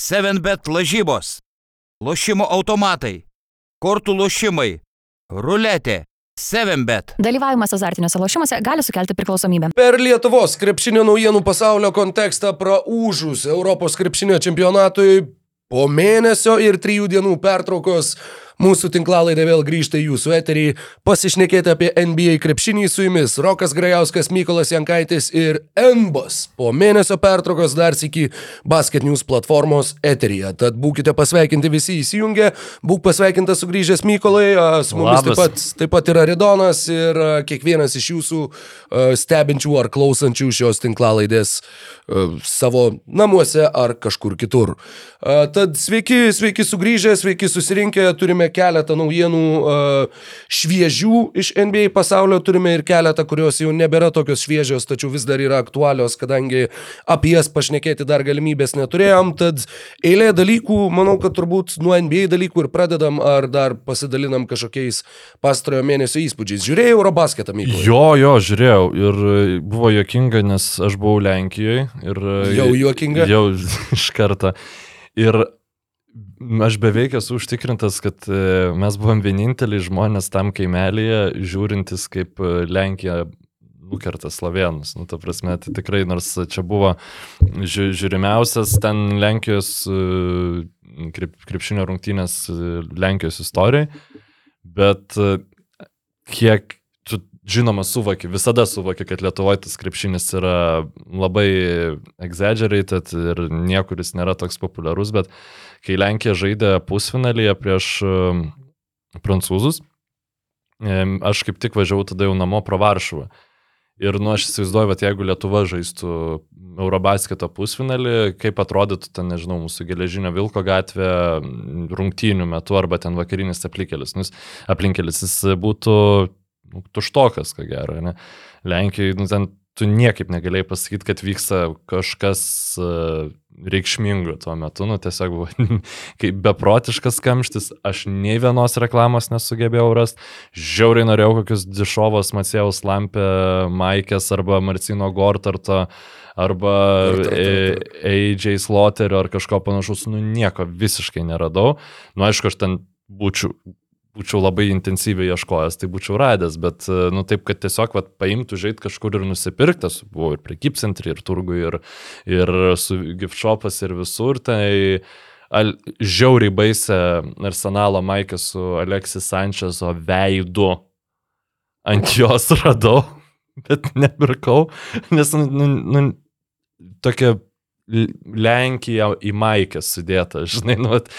7bet lažybos, lošimo automatai, kortų lošimai, ruletė, 7bet. Dalyvavimas azartiniuose lošimuose gali sukelti priklausomybę. Per Lietuvos krepšinio naujienų pasaulio kontekstą praūžus Europos krepšinio čempionatui po mėnesio ir trijų dienų pertraukos Mūsų tinklalaidė vėl grįžta į jūsų eterį. Pasišnekėti apie NBA krepšinį su jumis Rokas Grajauskas, Mykolas Jankaitis ir Embos. Po mėnesio pertraukos dar sėki Basket News platformos eteryje. Tad būkite pasveikinti visi įsijungę. Būk pasveikintas sugrįžęs Mykolai. Su mumis taip pat, taip pat yra Redonas ir kiekvienas iš jūsų stebinčių ar klausančių šios tinklalaidės savo namuose ar kažkur kitur. Tad sveiki, sveiki sugrįžę, sveiki susirinkę. Turime keletą naujienų uh, šviežių iš NBA pasaulio, turime ir keletą, kurios jau nebėra tokios šviežios, tačiau vis dar yra aktualios, kadangi apie jas pašnekėti dar galimybės neturėjom. Tad eilė dalykų, manau, kad turbūt nuo NBA dalykų ir pradedam, ar dar pasidalinam kažkokiais pastarojo mėnesio įspūdžiais. Žiūrėjau Eurobasketą, Mykolai? Jo, jo, žiūrėjau ir buvo jokinga, nes aš buvau Lenkijoje. Ir, jau juokinga? Jau iš karto. Ir Aš beveik esu užtikrintas, kad e, mes buvom vieninteliai žmonės tam kaimelėje, žiūrintis, kaip e, Lenkija nukerta Slovenus. Nu, ta prasme, tai tikrai, nors čia buvo ži žiūrimiausias ten Lenkijos e, krep, krepšinio rungtynės Lenkijos istorijai, bet kiek tu žinoma suvoki, visada suvoki, kad Lietuvoje tas krepšinis yra labai exaggerated ir niekuris nėra toks populiarus, bet kai Lenkija žaidė pusfinalyje prieš um, prancūzus, aš kaip tik važiavau tada jau namo pro Varšuvą. Ir, nu, aš įsivaizduoju, kad jeigu Lietuva žaistų Eurobasketo pusfinalį, kaip atrodytų ten, nežinau, mūsų geležinio Vilko gatvė rungtynių metu arba ten vakarinis aplinkelis. Nu, aplinkelis jis būtų nu, tuštokas, ko gero, ne? Lenkijai, nu, ten tu niekaip negalėjai pasakyti, kad vyksta kažkas uh, reikšmingo tuo metu, nu tiesiog buvo kaip beprotiškas kamštis, aš nei vienos reklamos nesugebėjau rasti, žiauriai norėjau kokius dišovos Macėjaus Lampė, Maikės arba Marcino Gortarto arba AJ Slotterio ar kažko panašaus, nu nieko visiškai neradau, nu aišku, aš ten būčiau būčiau labai intensyviai ieškojęs, tai būčiau radęs, bet, e, nu, taip, kad tiesiog, vat, paimtų žait kažkur ir nusipirktas, buvo ir prekybcentrį, ir turgų, ir, ir su gift shopas, ir visur, tai al, žiauriai baisę arsenalo Maikę su Aleksis Sančezo veidu. Ant jos radau, bet nepirkau, nes, nu, nu, nu tokia Lenkija į Maikę sudėta, žinai, nu, at,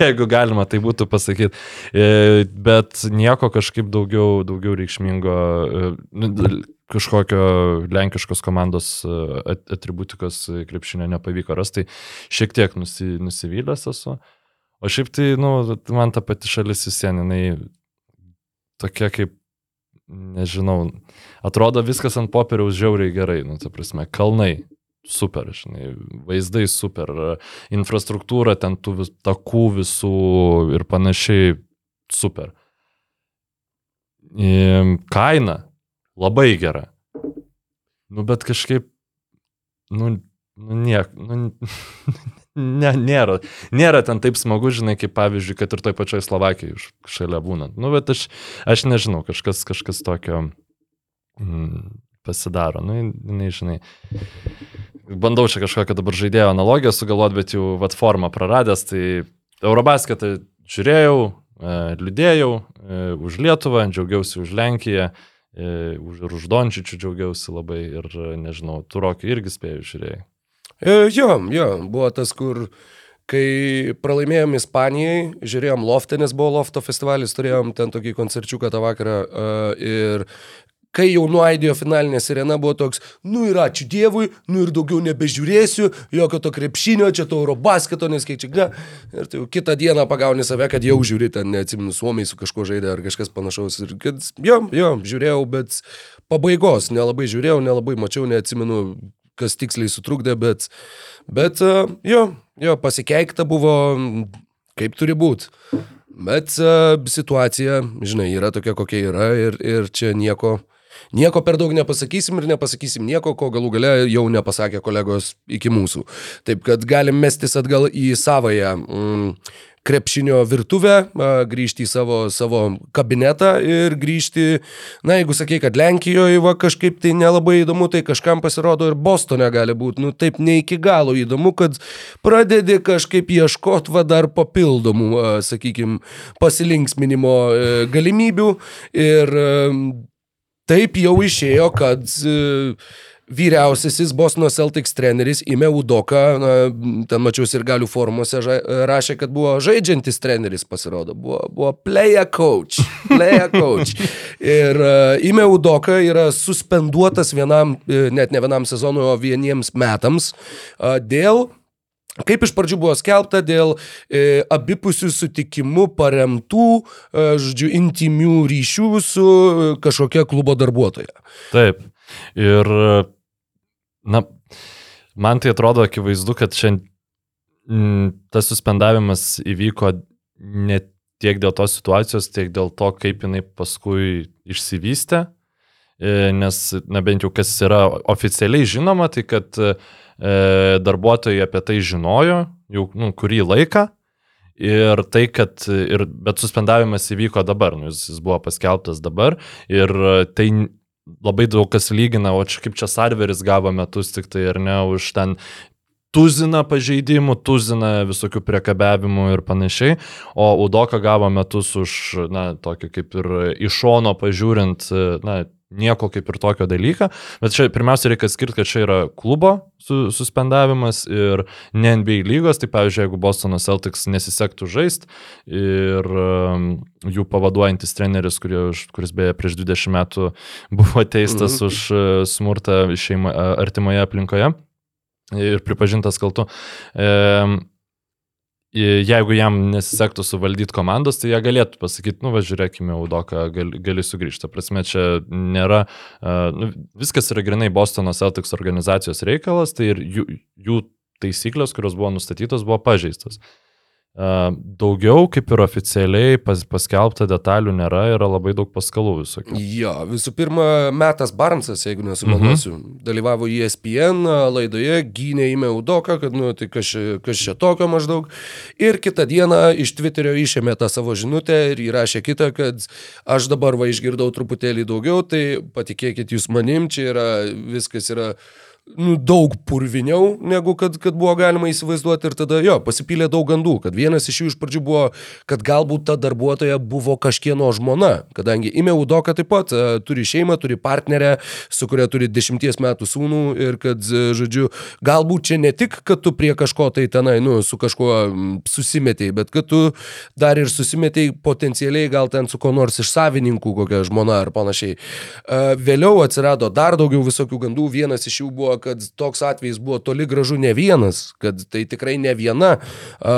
jeigu galima tai būtų pasakyti. E, bet nieko kažkaip daugiau, daugiau reikšmingo, e, nu, kažkokio lenkiškos komandos e, atributikos krepšinio nepavyko rasti, šiek tiek nusi, nusivylęs esu. O šiaip tai, nu, man ta pati šalis vis vien, jinai tokia kaip, nežinau, atrodo viskas ant popieriaus žiauriai gerai, nu, ta prasme, kalnai super, žinai, vaizdai super, infrastruktūra ten tų vis, takų visų ir panašiai super. Kaina labai gera. Nu, bet kažkaip, nu, nu niek, nu, ne, nėra, nėra ten taip smagu, žinai, kaip pavyzdžiui, kad ir toj pačioj Slovakijai šalia būnant. Nu, bet aš, aš nežinau, kažkas, kažkas tokio mm, pasidaro, nu, jinai, žinai bandau čia kažkokią dabar žaidėjo analogiją sugalvoti, bet jau vat formą praradęs, tai Eurobasketą žiūrėjau, e, liūdėjau e, už Lietuvą, džiaugiausi už Lenkiją, e, už, ir už Dončičių džiaugiausi labai ir nežinau, Turokį irgi spėjau žiūrėjai. Jo, jo, buvo tas, kur kai pralaimėjom Ispanijai, žiūrėjom Loftą, nes buvo Lofto festivalis, turėjom ten tokį koncerčiuką tą vakarą ir kai jau nuaidėjo finalinė sirena, buvo toks, nu ir ačiū Dievui, nu ir daugiau nebežiūrėsiu, jokio to krepšinio, čia to Eurobasketo, nes kiek čia, ne. Ir tai jau kitą dieną pagauni save, kad jau žiūri, ten neatsimenu, suomiai su kažkuo žaidė ar kažkas panašaus. Ir kad, jo, jo, žiūrėjau, bet pabaigos nelabai žiūrėjau, nelabai mačiau, neatsimenu, kas tiksliai sutrukdė, bet, bet jo, jo, pasikeikta buvo, kaip turi būti. Bet uh, situacija, žinai, yra tokia, kokia yra ir, ir čia nieko, Nieko per daug nepasakysim ir nepasakysim nieko, ko galų gale jau nepasakė kolegos iki mūsų. Taip kad galim mestis atgal į savoją mm, krepšinio virtuvę, grįžti į savo, savo kabinetą ir grįžti, na jeigu sakai, kad Lenkijoje va kažkaip tai nelabai įdomu, tai kažkam pasirodo ir Bostone gali būti, nu taip ne iki galo įdomu, kad pradedi kažkaip ieškoti va dar papildomų, sakykime, pasilinksminimo e, galimybių ir e, taip jau išėjo, kad e, vyriausiasis Bosno Celtics treneris Ime Udoka, na, ten mačiau ir galių formuose ža, rašė, kad buvo žaidžiantis treneris pasirodo, buvo, buvo player coach, player coach. Ir uh, Ime Udoka yra suspenduotas vienam, uh, net ne vienam sezonui, o vieniems metams uh, dėl Kaip iš pradžių buvo skelbta dėl e, abipusių sutikimų paremtų, e, žodžiu, intimių ryšių su e, kažkokia klubo darbuotoja. Taip. Ir, na, man tai atrodo akivaizdu, kad šiandien tas suspendavimas įvyko ne tiek dėl tos situacijos, tiek dėl to, kaip jinai paskui išsivystė. E, nes, na bent jau kas yra oficialiai žinoma, tai kad e, darbuotojai apie tai žinojo jau nu, kurį laiką. Ir tai, kad, ir, bet suspendavimas įvyko dabar, nu, jis, jis buvo paskelbtas dabar ir tai labai daug kas lygina, o čia kaip čia Sarveris gavo metus tik tai ar ne už ten tuziną pažeidimų, tuziną visokių priekabiavimų ir panašiai, o Udoka gavo metus už, na, tokį kaip ir iš šono pažiūrint, na, nieko kaip ir tokio dalyką, bet čia pirmiausia reikia skirti, kad čia yra klubo su, suspendavimas ir ne NBA lygos, tai pavyzdžiui, jeigu Bostono Celtics nesisektų žaisti ir um, jų pavaduojantis treneris, kuris, kuris beje prieš 20 metų buvo teistas mhm. už uh, smurtą šeima, artimoje aplinkoje ir pripažintas kaltu. Um, jeigu jam nesisektų suvaldyti komandos, tai jie galėtų pasakyti, nu, važiuokime, Udoka, gali, gali sugrįžti. Prasme, čia nėra, nu, viskas yra grinai Bostono Celtics organizacijos reikalas, tai ir jų, jų taisyklės, kurios buvo nustatytos, buvo pažeistos. Daugiau kaip ir oficialiai pas, paskelbta detalių nėra, yra labai daug paskalų visokių. Jo, visų pirma, Metas Barnsas, jeigu nesumeluosiu, mhm. dalyvavo ESPN laidoje, gynė įmė Udoką, kad, nu, tai kas, kas čia tokio maždaug. Ir kitą dieną iš Twitterio išėmė tą savo žinutę ir įrašė kitą, kad aš dabar va išgirdau truputėlį daugiau, tai patikėkit jūs manim, čia yra viskas yra nu, daug purviniau, negu kad, kad buvo galima įsivaizduoti ir tada jo, pasipylė daug gandų, kad vienas iš jų iš pradžių buvo, kad galbūt ta darbuotoja buvo kažkieno žmona, kadangi Ime Udoka taip pat uh, turi šeimą, turi partnerę, su kuria turi dešimties metų sūnų ir kad, uh, žodžiu, galbūt čia ne tik, kad tu prie kažko tai tenai, nu, su kažkuo susimetėjai, bet kad tu dar ir susimetėjai potencialiai gal ten su ko nors iš savininkų, kokia žmona ar panašiai. Uh, vėliau atsirado dar daugiau visokių gandų, vienas iš jų buvo, kad toks atvejis buvo toli gražu ne vienas, kad tai tikrai ne viena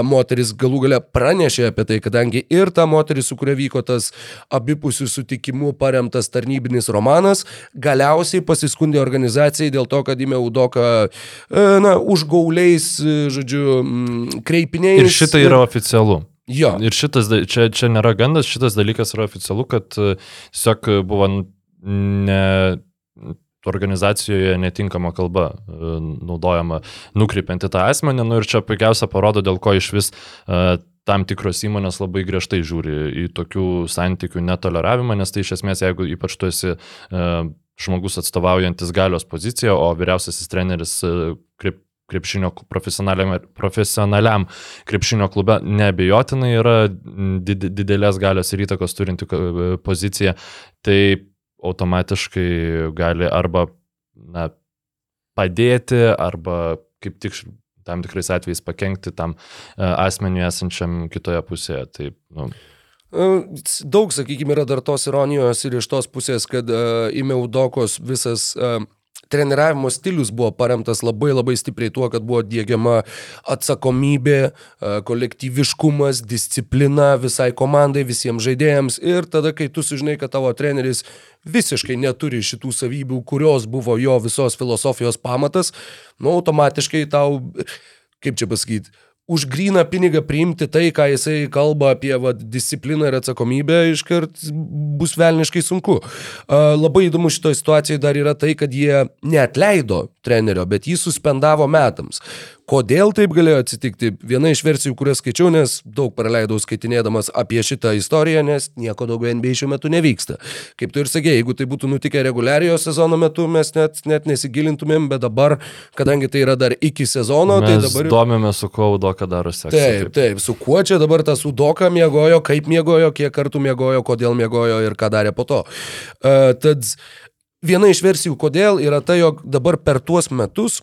moteris galų gale pranešė apie tai, kadangi ir ta moteris, su kuria vyko tas abipusių sutikimų paremtas tarnybinis romanas, galiausiai pasiskundė organizacijai dėl to, kad įmė Udoka, e, na, užgauliais, e, žodžiu, kreipiniais. Ir šitai yra oficialu. Jo. Ir šitas, čia, čia nėra gandas, šitas dalykas yra oficialu, kad e, tiesiog buvo ne organizacijoje netinkama kalba e, naudojama nukreipianti tą asmenį. Nu, ir čia puikiausia parodo, dėl ko iš vis uh, tam tikros įmonės labai griežtai žiūri į tokių santykių netoleravimą, nes tai iš esmės, jeigu ypač tu esi uh, žmogus atstovaujantis galios poziciją, o vyriausiasis treneris krep, krepšinio profesionaliam, profesionaliam krepšinio klube neabejotinai yra did, didelės galios ir įtakos turinti pozicija, tai automatiškai gali arba na, padėti, arba kaip tik tam tikrais atvejais pakengti tam e, asmeniui esančiam kitoje pusėje. Taip, nu. E, daug, sakykime, yra dar tos ironijos ir iš tos pusės, kad uh, e, Imeudokos visas uh, treniravimo stilius buvo paremtas labai labai stipriai tuo, kad buvo dėgiama atsakomybė, kolektyviškumas, disciplina visai komandai, visiems žaidėjams. Ir tada, kai tu sužinai, kad tavo treneris visiškai neturi šitų savybių, kurios buvo jo visos filosofijos pamatas, nu, automatiškai tau, kaip čia pasakyti, už gryną pinigą priimti tai, ką jisai kalba apie va, discipliną ir atsakomybę, iškart bus velniškai sunku. Labai įdomu šitoje situacijoje dar yra tai, kad jie neatleido trenerio, bet jį suspendavo metams. Kodėl taip galėjo atsitikti? Viena iš versijų, kurias skaičiau, nes daug praleidau skaitinėdamas apie šitą istoriją, nes nieko daugiau NBA šiuo metu nevyksta. Kaip tu ir sakė, jeigu tai būtų nutikę reguliariojo sezono metu, mes net, net nesigilintumėm, bet dabar, kadangi tai yra dar iki sezono, Mes tai dabar... domėmės, su kuo Udoka daro seksą. Taip, taip, su kuo čia dabar tas Udoka miegojo, kaip miegojo, kiek kartų miegojo, kodėl miegojo ir ką darė po to. Uh, tad viena iš versijų, kodėl, yra ta, jog dabar per tuos metus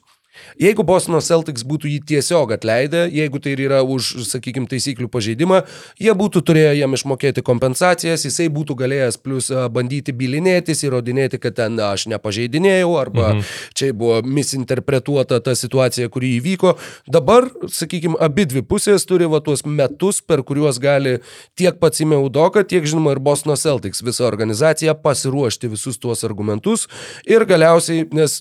Jeigu Bostono Celtics būtų jį tiesiog atleidę, jeigu tai ir yra už, sakykime, taisyklių pažeidimą, jie būtų turėję jam išmokėti kompensacijas, jisai būtų galėjęs plus bandyti bilinėtis, įrodinėti, kad ten aš nepažeidinėjau, arba mhm. čia buvo misinterpretuota ta situacija, kuri įvyko. Dabar, sakykime, abi dvi pusės turi va tuos metus, per kuriuos gali tiek pats įmė Udoka, tiek žinoma ir Bostono Celtics visa organizacija pasiruošti visus tuos argumentus ir galiausiai, nes,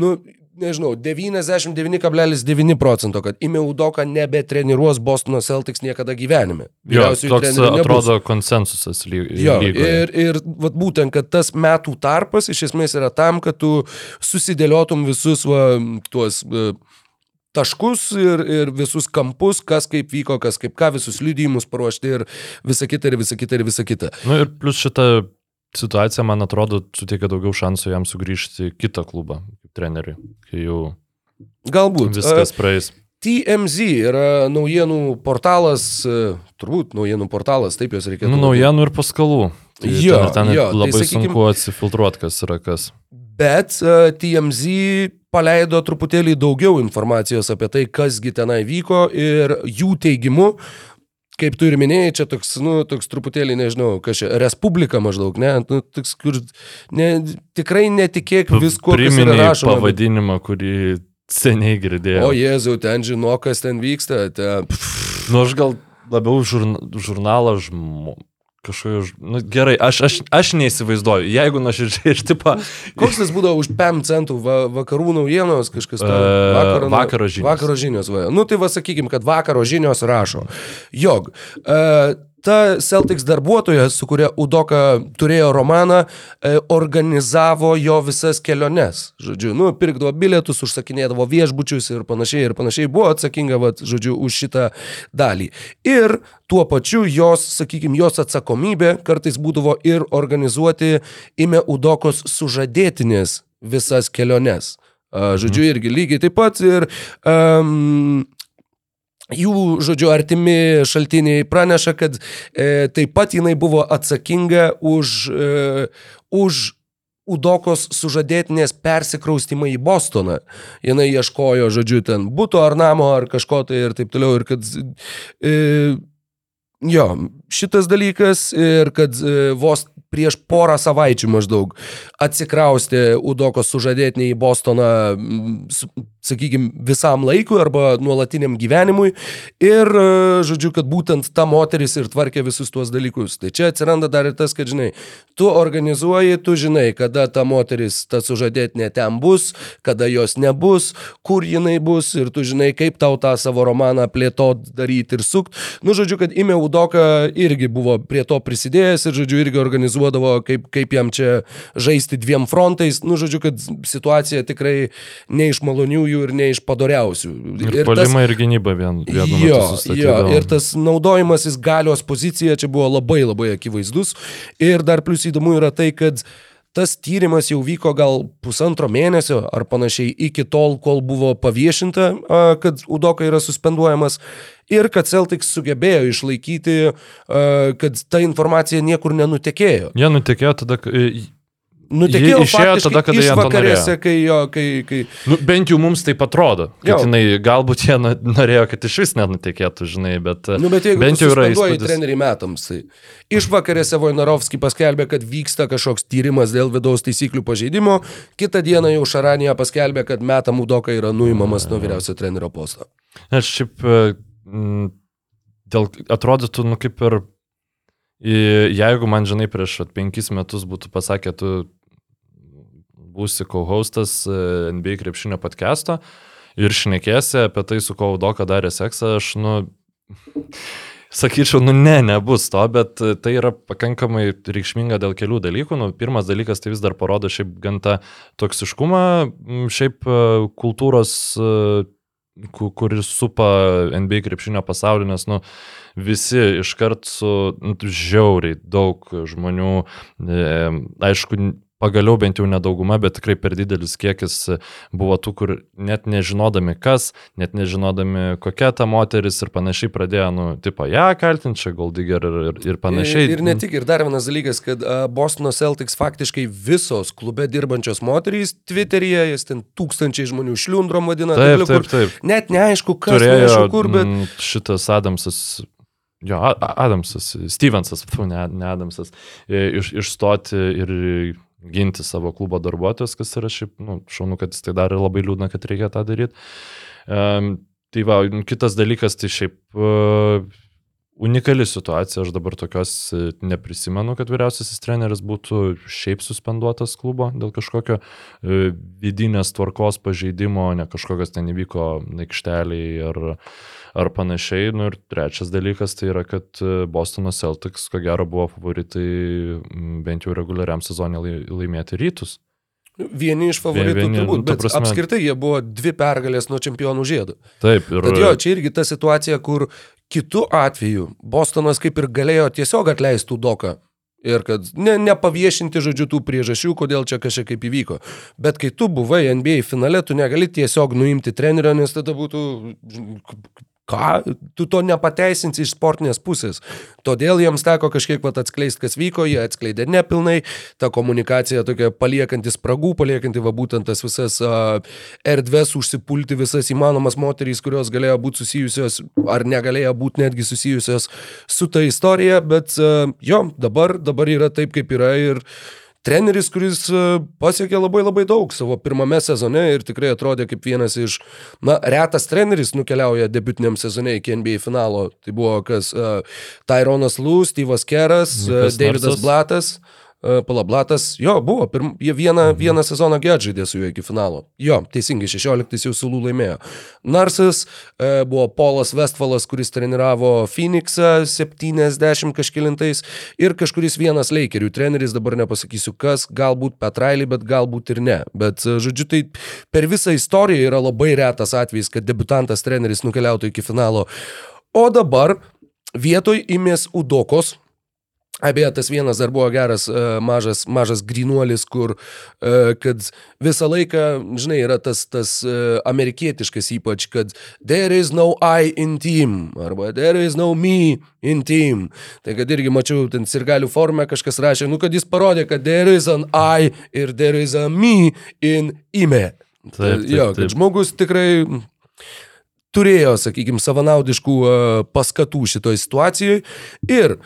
nu, nežinau, 99,9 procento, kad Ime Udoka nebetreniruos Bostono Celtics niekada gyvenime. Jo, Vyriausiųjų toks trenerių nebus. atrodo konsensusas ly Jo, lygoje. ir, ir vat, būtent, kad tas metų tarpas iš esmės yra tam, kad tu susidėliotum visus va, tuos e, taškus ir, ir visus kampus, kas kaip vyko, kas kaip ką, visus liudijimus paruošti ir visa kita, ir visa kita, ir visa kita. Nu ir plus šita situacija, man atrodo, suteikia daugiau šansų jam sugrįžti į kitą klubą, kaip treneriui, kai jau Galbūt. viskas praeis. TMZ yra naujienų portalas, e, turbūt naujienų portalas, taip jos reikėtų. Nu, naujienų ir paskalų. Tai Jo, ten, ten jo, tai labai tai, sakykim- sunku atsifiltruoti, kas yra kas. Bet uh, TMZ paleido truputėlį daugiau informacijos apie tai, kasgi tenai vyko ir jų teigimu, kaip tu ir minėjai, čia toks, nu, toks truputėlį, nežinau, čia, Respublika maždaug, ne, nu, toks, kur, ne, tikrai netikėk visko, kas yra rašoma. pavadinimą, kurį seniai girdėjau. O Jėzau, ten žino, kas ten vyksta. Ten, Nu, aš gal labiau žurn, žurnalą žmo. Kažkokio, ž- nu, gerai, aš, aš, aš neįsivaizduoju, jeigu nuoširdžiai iš tipo... koks tas būdavo už 5 centų va, vakarų naujienos, kažkas to, E, vakaro žinios. Vakaro žinios, va. Nu tai va sakykim, kad vakaro žinios rašo, jog e, ta Celtics darbuotoja, su kuria Udoka turėjo romaną, e, organizavo jo visas keliones. Žodžiu, nu, pirkdavo bilietus, užsakinėdavo viešbučius ir panašiai, ir panašiai buvo atsakinga, va, žodžiu, už šitą dalį. Ir tuo pačiu jos, sakykime, jos atsakomybė kartais būdavo ir organizuoti ime Udokos sužadėtinės visas keliones. Žodžiu, irgi lygiai taip pat ir um, jų, žodžiu, artimi šaltiniai praneša, kad e, taip pat jinai buvo atsakinga už, e, už Udokos sužadėtinės persikraustimą į Bostoną. Jinai ieškojo, žodžiu, ten būto ar namo ar kažko tai ir taip toliau. Ir kad, e, jo, šitas dalykas ir kad e, vos prieš porą savaičių maždaug atsikraustė Udokos sužadėtinė į Bostoną, sakykime, visam laikui arba nuolatiniam gyvenimui. Ir, e, žodžiu, kad būtent ta moteris ir tvarkė visus tuos dalykus. Tai čia atsiranda dar ir tas, kad, žinai, tu organizuoji, tu žinai, kada ta moteris, ta sužadėtinė ten bus, kada jos nebus, kur jinai bus ir tu žinai, kaip tau tą savo romaną plėtot, daryti ir sukt. Nu, žodžiu, kad Ime Udoka irgi buvo prie to prisidėjęs ir, žodžiu, irgi organizuodavo, kaip, kaip jam čia žaisti dviem frontais. Nu, žodžiu, kad situacija tikrai ne iš maloniųjų ir ne iš padoriausių. Ir, ir polimą ir gynybą vien, Jo, jo, ir tas naudojimasis galios pozicija čia buvo labai labai akivaizdus. Ir dar plus įdomu yra tai, kad tas tyrimas jau vyko gal pusantro mėnesio ar panašiai iki tol, kol buvo paviešinta, kad Udoka yra suspenduojamas. Ir kad Celtics sugebėjo išlaikyti, kad ta informacija niekur nenutekėjo. Jie nutekėjo tada, Nutekėjo išėjo tada, kada jie norėjo. kai jo, kai, kai, nu, bent jau mums tai atrodo. Jinai, galbūt jie norėjo, kad iš vis nenutekėtų, žinai, bet, Nu, bet jeigu bent jau yra įspūdis. treneriai metams, tai išvakarėse Vojnarovski paskelbė, kad vyksta kažkoks tyrimas dėl vidaus taisyklių pažeidimo, kitą dieną jau Šaranija paskelbė, kad meta Mudoka yra nuimamas nuo vyriausio trenerio posto. Aš šiaip, e, dėl, atrodytų, nu kaip ir, jeigu man, žinai, prieš penkis metus būtų pasakę, tu būsi co-hostas e, NBA krepšinio podcast'o ir šnekėsi apie tai, su kuo Udoka darė seksą, aš, nu, sakyčiau, nu ne, nebus to, bet tai yra pakankamai reikšminga dėl kelių dalykų. Nu, pirmas dalykas, tai vis dar parodo šiaip gantą toksiškumą, m, šiaip e, kultūros, e, ku- kuris supa NBA krepšinio pasaulį, nes, nu, visi iškart su nu, žiauriai daug žmonių, e, aišku, pagaliau bent jau nedauguma, bet tikrai per didelis kiekis buvo tų, kur net nežinodami kas, net nežinodami kokia ta moteris ir panašiai pradėjo, nu, tipo, ją kaltinti, čia Goldiger ir, ir, ir panašiai. Ir, ir ne tik, ir dar vienas dalykas, kad Bostono Celtics faktiškai visos klube dirbančios moterys Twitter'yje, jas ten tūkstančiai žmonių šliundrom vadina, Taip, taip, kur taip. net neaišku, kas Turėjo neaišku kur, bet... šitas Adamsas. Jo, Adamsas, Stevensas, pfu, ne, ne Adamsas, iš, išstoti ir ginti savo klubo darbuotojus, kas yra šiaip, nu, šaunu, kad jis tai darė labai liūdna, kad reikia tą daryti. Um, tai va, kitas dalykas, tai šiaip uh, unikali situacija, aš dabar tokios e, neprisimenu, kad vyriausiasis treneris būtų šiaip suspenduotas klubo dėl kažkokio e, vidinės tvarkos pažeidimo, ne kažkokios ten įvyko aikšteliai ar, ar panašiai. Nu, ir trečias dalykas tai yra, kad e, Bostono Celtics ko gero buvo favoritai bent jau reguliariam sezonė lai- laimėti rytus. Vieni iš favoritų Vieni, turbūt, nu, bet prasme- apskritai jie buvo dvi pergalės nuo čempionų žiedo. Taip, ir Tad jo, čia irgi ta situacija, kur kitų atveju Bostonas kaip ir galėjo tiesiog atleistų doką. Ir kad ne, nepaviešinti žodžiu tų priežasčių, kodėl čia kažkaip kaip įvyko. Bet kai tu buvai NBA finale, tu negali tiesiog nuimti trenerio, nes tada būtų... Ką? Tu to nepateisinsi iš sportinės pusės. Todėl jiems teko kažkiek vat atskleisti, kas vyko, jie atskleidė nepilnai, ta komunikacija tokia paliekanti spragų, paliekanti va būtent tas visas uh, erdves, užsipulti visas įmanomas moterys, kurios galėjo būti susijusios ar negalėjo būti netgi susijusios su ta istorija, bet uh, jo, dabar, dabar yra taip, kaip yra ir treneris, kuris e, pasiekė labai labai daug savo pirmame sezone ir tikrai atrodė kaip vienas iš, na, retas treneris nukeliauja debutiniam sezone iki NBA finalo. Tai buvo kas uh, Tyronas Lū, Steve'as Keras, Nikas Davidas. Blatas. Uh, Palablatas, jo, buvo, pirm, jie vieną, vieną sezoną get žaidė su juo iki finalo. Jo, teisingai, 16 jau sulų laimėjo. Narsas uh, buvo Polas Westfalas, kuris treniravo Phoenixą 70 kažkilintais ir kažkuris vienas Lakerių treneris, dabar nepasakysiu kas, galbūt Petrailį, bet galbūt ir ne. Bet, uh, žodžiu, tai per visą istoriją yra labai retas atvejis, kad debutantas treneris nukeliautų iki finalo. O dabar vietoj imės Udokos, Abeje, tas vienas dar buvo geras, e, mažas, mažas grinuolis, kur, e, kad visą laiką, žinai, yra tas, tas e, amerikietiškas ypač, kad there is no I in team, arba there is no me in team. Tai kad irgi mačiau, ten sirgalių formą kažkas rašė, nu kad jis parodė, kad there is an I ir there is a me in ime. Taip, taip, jo, kad taip. žmogus tikrai turėjo, sakykime, savanaudiškų paskatų šitoje situacijoje. Ir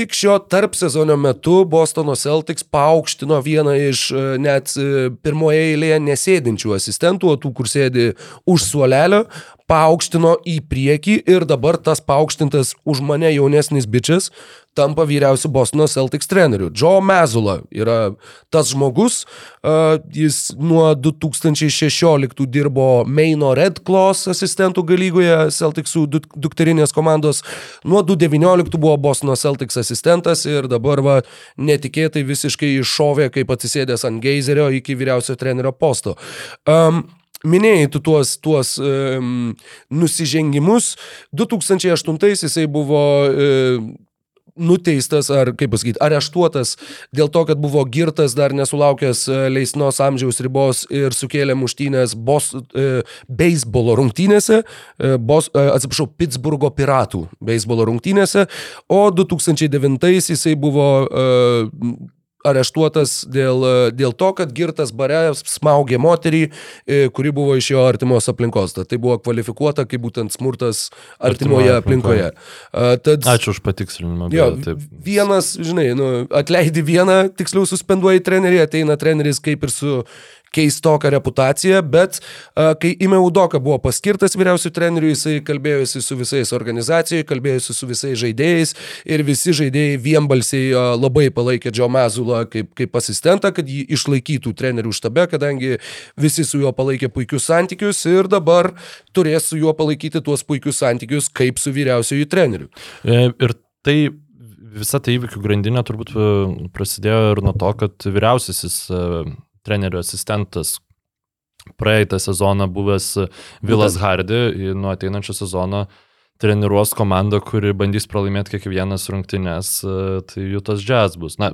tik šio tarp sezono metu Bostono Celtics paaukštino vieną iš e, net e, pirmoje eilėje nesėdinčių asistentų, o tų, kur sėdi už suolelio, paaukštino į priekį ir dabar tas paaukštintas už mane jaunesnis bičias tampa vyriausiu Bostono Celtics treneriu. Joe Mazula yra tas žmogus, jis nuo 2016 dirbo Maino Red Claws asistentų galygoje Celticsų duk- dukterinės komandos, nuo 2019 buvo Bostono Celtics asistentas ir dabar va netikėtai visiškai iššovė kaip atsisėdęs ant geizerio iki vyriausio trenerio posto. Um, Minėjai tu tuos, tuos um, nusižengimus. 2008 jisai buvo um, nuteistas ar, kaip pasakyti, areštuotas dėl to, kad buvo girtas dar nesulaukęs e, leisnos amžiaus ribos ir sukėlė muštynės bos, e, beisbolo rungtynėse, e, bos, e, atsiprašau, Pittsburgo piratų beisbolo rungtynėse, o 2009 jisai buvo e, areštuotas dėl, e, dėl to, kad girtas bare smaugė moterį, e, kuri buvo iš jo artimos aplinkos. Tad tai buvo kvalifikuota kaip būtent smurtas artimoje aplinkoje. Tad, Ačiū už patikslinimą. Jo, taip. vienas, žinai, nu, atleidi vieną, tiksliau suspenduoji trenerį, ateina treneris kaip ir su keistoka reputacija, bet kai Ime Udoka buvo paskirtas vyriausių trenerių, jisai kalbėjosi su visais organizacijai, kalbėjosi su visais žaidėjais ir visi žaidėjai vienbalsiai labai palaikė Džo Mazulą kaip, kaip asistentą, kad jį išlaikytų trenerių štabe, kadangi visi su juo palaikė puikius santykius ir dabar turės su juo palaikyti tuos puikius santykius kaip su vyriausiojų treneriu. E, Ir tai visa ta įvykių grandinė turbūt e, prasidėjo ir nuo to, kad vyriausiasis trenerio asistentas praeitą sezoną buvęs Vilas Hardy nuo ateinančio sezono treniruos komandą, kuri bandys pralaimėti kiekvienas rungtynes, e, tai jų tas jazz bus. Na,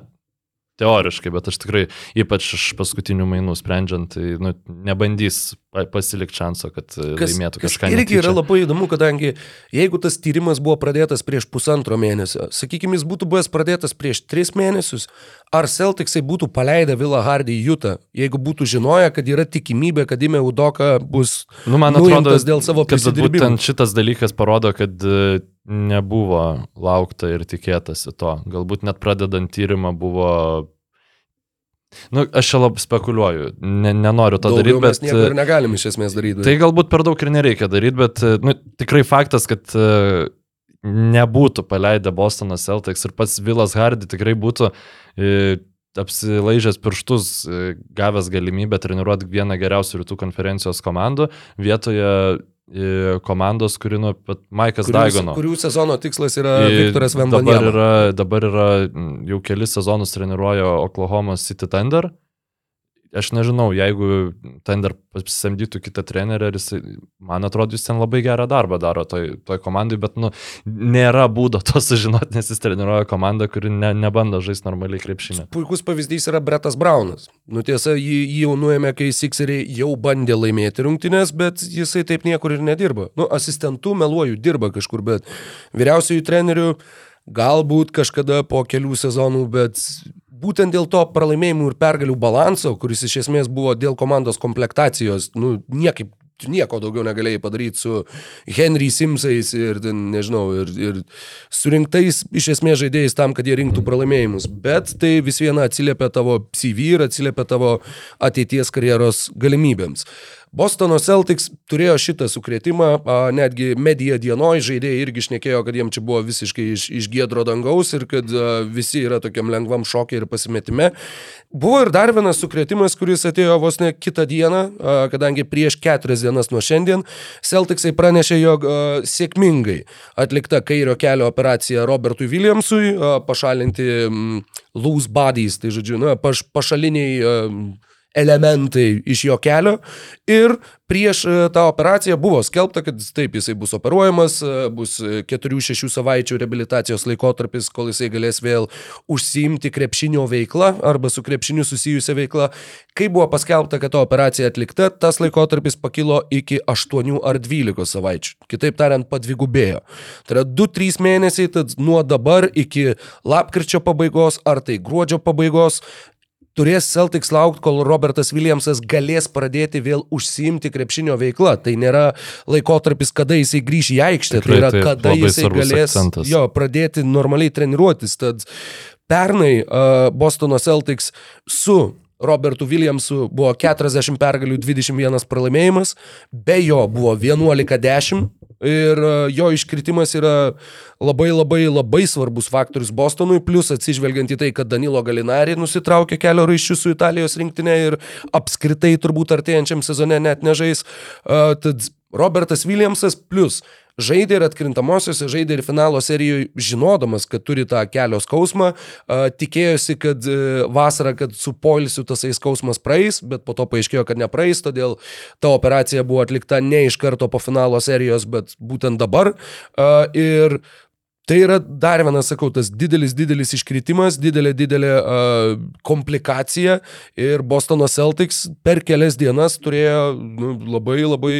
teoriškai, bet aš tikrai, ypač iš paskutinių mainų sprendžiant, tai nu, nebandys pa- pasilikti šanso, kad e, laimėtų kas kažką. irgi yra netyčia. labai įdomu, kadangi jeigu tas tyrimas buvo pradėtas prieš pusantro mėnesio, sakykime, jis būtų buvęs pradėtas prieš tris mėnesius, ar Celticsai būtų paleidę Vilą Hardį į Jutą, jeigu būtų žinoję, kad yra tikimybė, kad Ime Udoka bus Nu, man atrodo, dėl savo kad prisidirbimų. būtent šitas dalykas parodo, kad e, nebuvo laukta ir tikėtasi to. Galbūt net pradedant tyrimą buvo... Nu, aš čia labai spekuliuoju, ne, nenoriu to Daugiau daryti, mes bet... nieko ir negalim iš esmės daryti. Tai galbūt per daug ir nereikia daryti, bet nu, tikrai faktas, kad e, nebūtų paleidę Bostono Celtics ir pats Vilas Hardy tikrai būtų e, apsilaižęs pirštus, e, gavęs galimybę treniruoti vieną geriausių rytų konferencijos komandų vietoje komandos, kuri nuo Maikas kurių, Daigono. kurių sezono tikslas yra I- Viktoras dabar Vembanjama. yra, dabar yra jau kelis sezonus treniruoja Oklahoma City Thunder. Aš nežinau, jeigu Thunder pasisamdytų kitą trenerį, jis, man atrodo, jis ten labai gerą darbą daro toj, toj komandai, bet nu, nėra būdo to sužinoti, nes jis treniruoja komandą, kuri ne, nebando žaisti normaliai krepšinį. Puikus pavyzdys yra Bretas Braunas. Nu tiesa, jį, jį jau nuėmė, kai Sixeriai jau bandė laimėti rungtynės, bet jisai taip niekur ir nedirba. Nu, asistentų meluoju, dirba kažkur, bet vyriausiųjų trenerių galbūt kažkada po kelių sezonų, bet būtent dėl to pralaimėjimų ir pergalių balanso, kuris iš esmės buvo dėl komandos komplektacijos, nu, niekaip tu nieko daugiau negalėjai padaryti su Henry Simsais ir, nežinau, ir, ir surinktais iš esmės žaidėjais tam, kad jie rinktų pralaimėjimus. Bet tai vis viena atsiliepia tavo CV ir atsiliepia tavo ateities karjeros galimybėms. Bostono Celtics turėjo šitą sukretimą, netgi medija dienoje žaidėjai irgi šnekėjo, kad jiem čia buvo visiškai iš, iš gėdro dangaus ir kad visi yra tokiam lengvam šokiai ir pasimetime. Buvo ir dar vienas sukretimas, kuris atėjo vos ne kitą dieną, kadangi prieš keturias dienas nuo šiandien Celticsai pranešė, jog sėkmingai atlikta kairio kelio operacija Robertui Williamsui, pašalinti loose bodies, tai žodžiu, na, paš, pašaliniai elementai iš jo kelio ir prieš e, tą operaciją buvo skelbta, kad taip jisai bus operuojamas, e, bus 4-6 savaičių rehabilitacijos laikotarpis, kol jisai galės vėl užsiimti krepšinio veiklą arba su krepšiniu susijusią veiklą. Kai buvo paskelbta, kad ta operacija atlikta, tas laikotarpis pakilo iki 8 ar 12 savaičių. Kitaip tariant, padvigubėjo. Tai yra 2-3 mėnesiai, tad nuo dabar iki lapkričio pabaigos ar tai gruodžio pabaigos turės Celtics laukti, kol Robertas Williamsas galės pradėti vėl užsiimti krepšinio veiklą. Tai nėra laikotarpis, kada jisai grįš į aikštę, Tikrai tai yra taip, kada jisai galės akcentas. jo, pradėti normaliai treniruotis. Tad pernai uh, Bostono Celtics su Robertu Williamsu buvo 40 pergalių, 21 pralaimėjimas, be jo buvo 11-10 ir e, jo iškritimas yra labai labai labai svarbus faktorius Bostonui, plus atsižvelgiant į tai, kad Danilo Galinari nusitraukė kelio raiščius su Italijos rinktinė ir apskritai turbūt artėjančiam sezone net nežais. Uh, tad Robertas Williamsas plus žaidė ir atkrintamosiose, žaidė ir finalo serijoje, žinodamas, kad turi tą kelio skausmą, tikėjosi, kad e, vasarą, kad su polisiu tasai skausmas praeis, bet po to paaiškėjo, kad nepraeis, todėl ta operacija buvo atlikta ne iš karto po finalo serijos, bet būtent dabar. Ir Tai yra dar vienas, sakau, tas didelis, didelis iškritimas, didelė, didelė uh, komplikacija ir Bostono Celtics per kelias dienas turėjo nu, labai, labai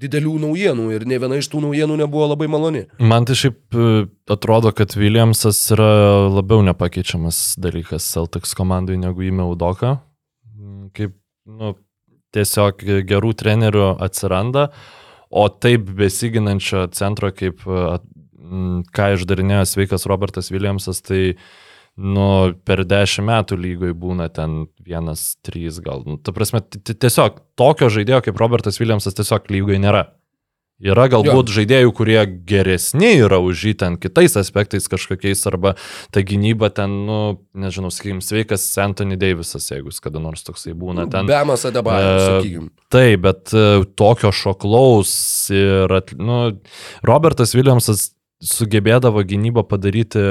didelių naujienų ir ne viena iš tų naujienų nebuvo labai maloni. Man tai šiaip e, atrodo, kad Williamsas yra labiau nepakeičiamas dalykas Celtics komandai negu įmė Udoka. Mm, Kaip, nu, tiesiog gerų trenerių atsiranda, o taip besiginančio centro, kaip e, mm, ką išdarinėjo sveikas Robertas Williamsas, tai nu, per dešimt metų lygoj būna ten vienas, trys gal. Nu, ta prasme, ti- ti- tiesiog tokio žaidėjo kaip Robertas Williamsas tiesiog lygoj nėra. Yra galbūt jo. žaidėjų, kurie geresni yra už jį ten kitais aspektais kažkokiais, arba ta gynyba ten, nu, nežinau, sakykim, sveikas Anthony Davisas, jeigu jis kada nors toksai būna ten. Bemas Adebayo, uh, sakykim. Taip, bet uh, tokio šoklaus ir, at, nu, Robertas Williamsas sugebėdavo gynybą padaryti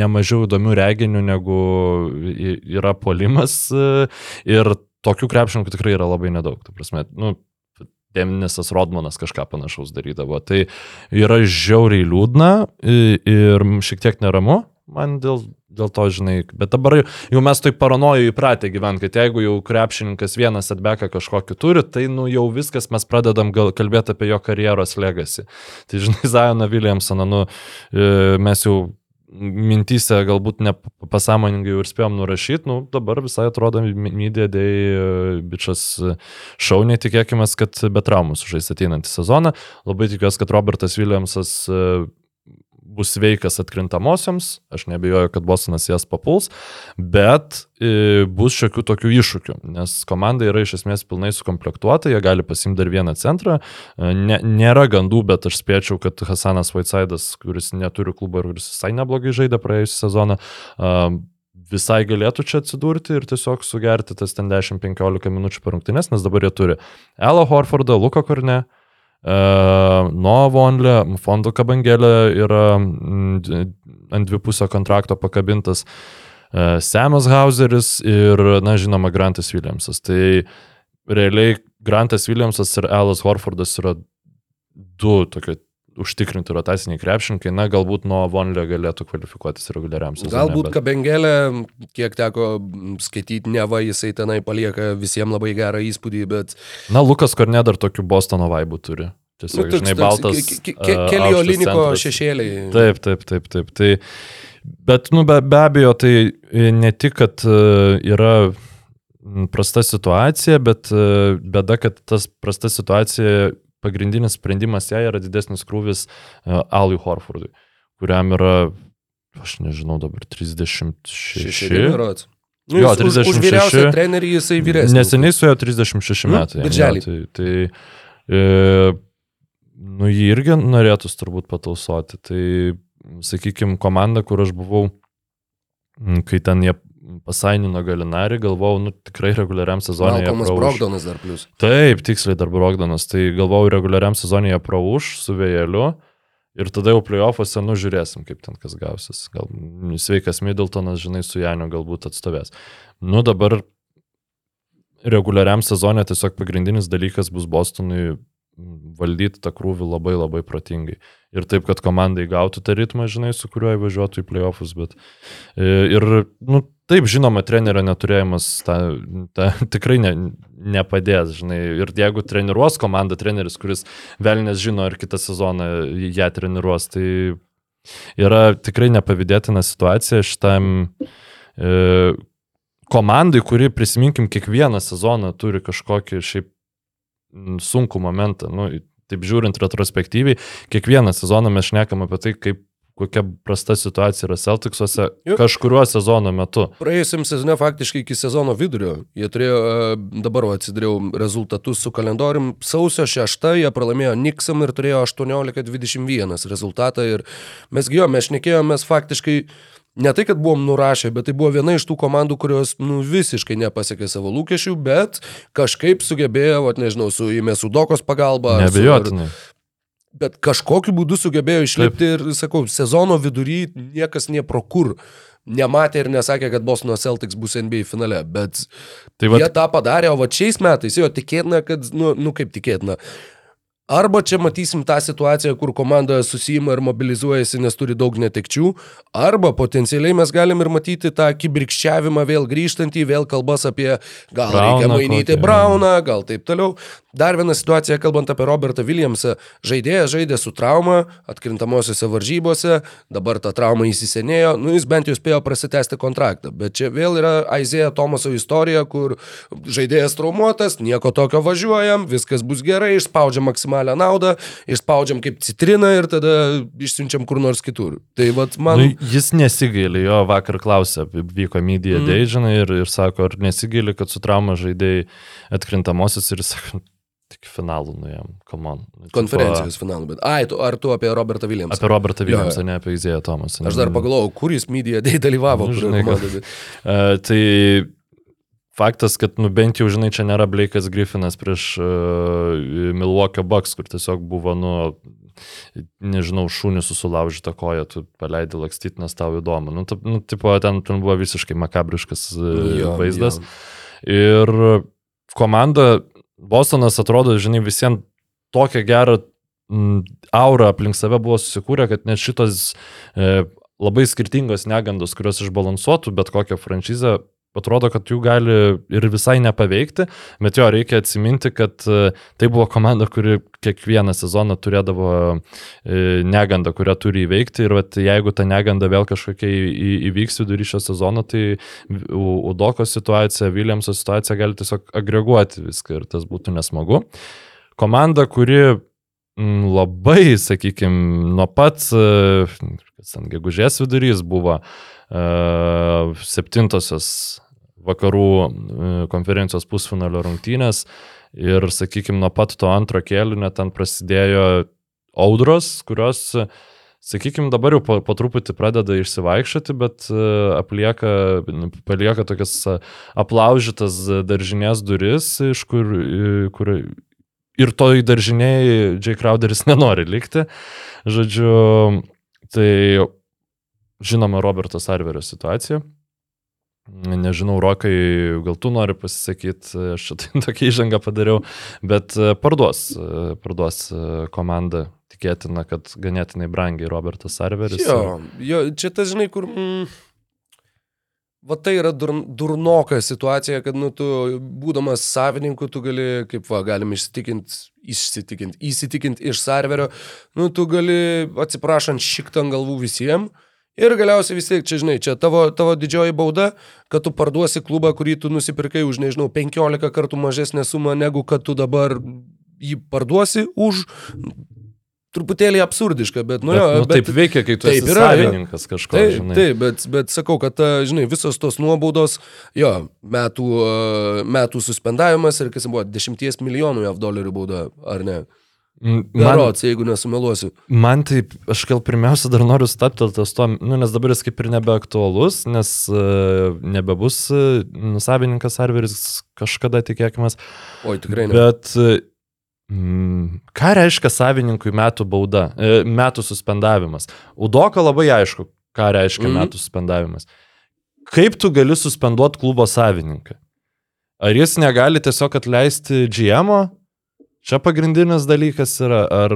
nemažiau įdomių reginių negu yra polimas e, ir tokių krepšininkų tikrai yra labai nedaug. Ta prasme, nu, Denisas Rodmanas kažką panašaus darydavo. Tai yra žiauriai liūdna ir šiek tiek neramu man dėl, dėl to, žinai. Bet dabar jau mes taip paranoju įpratę gyventi, kad jeigu jau krepšininkas vienas atbeka kažkokį turi, tai nu jau viskas mes pradedam gal kalbėti apie jo karjeros legacy. Tai žinai, Zajoną Williamsoną, nu, e, mes jau mintyse galbūt nepasąmoningai ir spėjom nurašyti, nu dabar visai atrodo mydė dėjai bičias šauniai, tikėkime, kad be traumų sužais ateinantį sezoną. Labai tikiuosi, kad Robertas Williamsas e, bus sveikas atkrintamosioms, aš nebejoju, kad Bostonas jas papuls, bet e, bus šiokių tokių iššūkių, nes komanda yra iš esmės pilnai sukomplektuota, jie gali pasimti dar vieną centrą, e, ne, nėra gandų, bet aš spėčiau, kad Hasanas Vaitsaidas, kuris neturi klubo ir kuris visai neblogai žaidė praėjusią sezoną, visai galėtų čia atsidurti ir tiesiog sugerti tas ten 10-15 minučių per rungtynes, nes dabar jie turi Elo Horfordą, Luko Korne, uh, E, nuo Vonlė, fondo kabangelė yra ant dvipusio kontrakto pakabintas e, Semas Hauseris ir, na, žinoma, Grantas Williamsas. Tai realiai Grantas Williamsas ir Alas Horfordas yra du tokie užtikrinti rotaciniai krepšininkai, na, galbūt nuo Vonlio galėtų kvalifikuotis reguliariam sezonui. Galbūt bet... Kabengelė, kiek teko skaityti, ne va, jisai tenai palieka visiems labai gerą įspūdį, bet... Na, Lukas Korne dar tokių Bostono vaibų turi. Tiesiog, nu, toks, žinai, baltas. Ke, ke, kelio liniko šešėliai. Taip, taip, taip, taip. Tai, bet, nu, be, be abejo, tai ne tik, kad uh, yra prasta situacija, bet uh, bėda, kad tas prasta situacija pagrindinis sprendimas jai yra didesnis krūvis uh, Alui Horfordui, kuriam yra, aš nežinau, dabar 36. Nu, jo, 36. Už, už vyriausią trenerį jisai vyresnis. Neseniai su jo 36 nu, metai. Birželį. Tai, tai e, nu, jį irgi norėtus turbūt patausoti. Tai, sakykime, komanda, kur aš buvau, kai ten jie pasainino Galinarį, galvojau, nu tikrai reguliariam sezonui. Malcolmas Brogdonas dar plus. Taip, tiksliai dar Brogdonas. Tai galvojau, reguliariam sezonui jie prauš su vėjeliu. Ir tada jau playoffuose, nu žiūrėsim, kaip ten kas gausis. Gal sveikas Middletonas, žinai, su Janiu galbūt atstovės. Nu dabar reguliariam sezonė tiesiog pagrindinis dalykas bus Bostonui valdyti tą krūvį labai labai protingai. Ir taip, kad komandai gautų tą ritmą, žinai, su kuriuo įvažiuotų į playoffus, bet e, ir, nu, taip, žinoma, trenerio neturėjimas ta, ta, tikrai ne, nepadės, žinai, ir jeigu treniruos komanda, treneris, kuris velnės žino, ar kitą sezoną ją treniruos, tai yra tikrai nepavydėtina situacija šitam e, komandai, kuri, prisiminkim, kiekvieną sezoną turi kažkokį šiaip sunku momentą. Nu, taip žiūrint retrospektyviai, kiekvieną sezoną mes šnekam apie tai, kaip kokia prasta situacija yra Celticsuose Juk. kažkuriuo sezono metu. Praėjusiam sezone faktiškai iki sezono vidurio. Jie turėjo, e, dabar atsidariau rezultatus su kalendorium. Sausio 6 jie pralaimėjo Niksam ir turėjo 18-21 rezultatą. Ir mes gyjo, mes šnekėjomės faktiškai ne tai, kad buvom nurašę, bet tai buvo viena iš tų komandų, kurios nu, visiškai nepasiekė savo lūkesčių, bet kažkaip sugebėjo, vat, nežinau, su įmesudokos pagalba. Nebejotinai. Bet kažkokiu būdu sugebėjo išlipti Taip. ir, sakau, sezono vidury niekas nie pro kur nematė ir nesakė, kad Bostono Celtics bus NBA finale, bet tai vat... jie tą padarė, o va šiais metais jo tikėtina, kad, nu, nu kaip tikėtina, Arba čia matysim tą situaciją, kur komanda susijima ir mobilizuojasi, nes turi daug netekčių, arba potencialiai mes galim ir matyti tą kibirkščiavimą vėl grįžtantį, vėl kalbas apie gal Brauną, reikia mainyti kokį, Brauną, gal taip toliau. Dar viena situacija, kalbant apie Robertą Williamsą, žaidėjas žaidė su trauma atkrintamosiose varžybose, dabar ta trauma įsisenėjo, nu jis bent jau spėjo prasitęsti kontraktą, bet čia vėl yra Aizėja Tomaso istorija, kur žaidėjas traumuotas, nieko tokio važiuojam, viskas bus gerai, išspaudžia maksimalią naudą, išspaudžiam kaip citriną ir tada išsiunčiam kur nors kitur. Tai vat man... Nu, jis nesigailė, jo vakar klausė, vyko media mm. day, žinai, ir, ir sako, ar nesigailė, kad su trauma žaidėjai atkrintamosios ir jis sako, tik finalų nuėjom, come on. Nu, Konferencijos finalų, bet. Ai, tu, ar tu apie Robertą Tipo, Williamsą? apie Robertą. Williamsą, ne apie Izėją Tomasą. Aš dar pagalvojau, kur jis media day dalyvavo. Nu, žinai, kad- Uh, tai faktas, kad nu, bent jau, žinai, čia nėra Blake'as Griffinas prieš uh, Milwaukee Bucks, kur tiesiog buvo, nu, nežinau, šūnių susilaužyta koja, tu paleidi lakstyti, nes tau įdomu. Nu, ta, nu tipo, ten, ten buvo visiškai makabriškas uh, Jo, vaizdas. jo. Ir komanda, Bostonas atrodo, žinai, visiems tokią gerą aurą aplink save buvo susikūrę, kad net šitos e, labai skirtingos negandos, kurios išbalansuotų bet kokią franšizę, atrodo, kad jų gali ir visai nepaveikti, bet jo reikia atsiminti, kad e, tai buvo komanda, kuri kiekvieną sezoną turėdavo e, negandą, kurią turi įveikti ir vat, jeigu ta neganda vėl kažkokia įvyks vidury šio sezono, tai Udoko situacija, Williamso situacija gali tiesiog agreguoti viską ir tas būtų nesmagu. Komanda, kuri labai, sakykime, nuo pat, e, kas ten gegužės vidurys buvo e, septintosios vakarų e, konferencijos pusfinalio rungtynės ir, sakykime, nuo pat to antro kėlinio ten prasidėjo audros, kurios Sakykime, dabar jau po, po truputį pradeda išsivaikščioti, bet e, aplieka, palieka tokias e, aplaužytas daržinės duris, iš kur, kur ir toj daržiniai J. Crowderis nenori likti. Žodžiu, tai žinoma Robertas Arverio situacija. Nežinau, Rokai, gal tu nori pasisakyti, aš tai tokia įžanga padariau, bet e, parduos, e, parduos e, komanda, tikėtina, kad ganėtinai brangiai Robertas Arveris. Jo, jo, čia tas, žinai, kur... Mm, va tai yra dur, durnoka situacija, kad, nu, tu, būdamas savininku, tu gali, kaip va, galim įsitikinti, įsitikinti, įsitikinti iš serverio, nu, tu gali, atsiprašant, šiktą galvų visiems. Ir galiausiai vis tiek, čia žinai, čia tavo, tavo didžioji bauda, kad tu parduosi klubą, kurį tu nusipirkai už, nežinau, 15 kartų mažesnę sumą, negu kad tu dabar jį parduosi už truputėlį absurdiška, bet, nu, bet, jo, nu, bet, taip veikia, kai tu taip esi yra, savininkas kažko. Taip, žinai. taip bet, bet sakau, kad, žinai, visos tos nuobaudos, jo, metų, e, metų suspendavimas ir kas buvo, 10 milijonų JAV dolerių bauda, ar ne? Berots, jeigu nesumeluosiu. man taip, aš gal pirmiausia dar noriu stapteltas to, nu, nes dabar jis kaip ir nebeaktualus, nes uh, nebebus uh, savininkas serveris kažkada tikėkime. Oi, tikrai ne. Bet mm, ką reiškia savininkui metų bauda, e, metų suspendavimas? Udoka labai aišku, ką reiškia mm. metų suspendavimas. Kaip tu gali suspenduoti klubo savininką? Ar jis negali tiesiog atleisti GM? Čia pagrindinis dalykas yra, ar,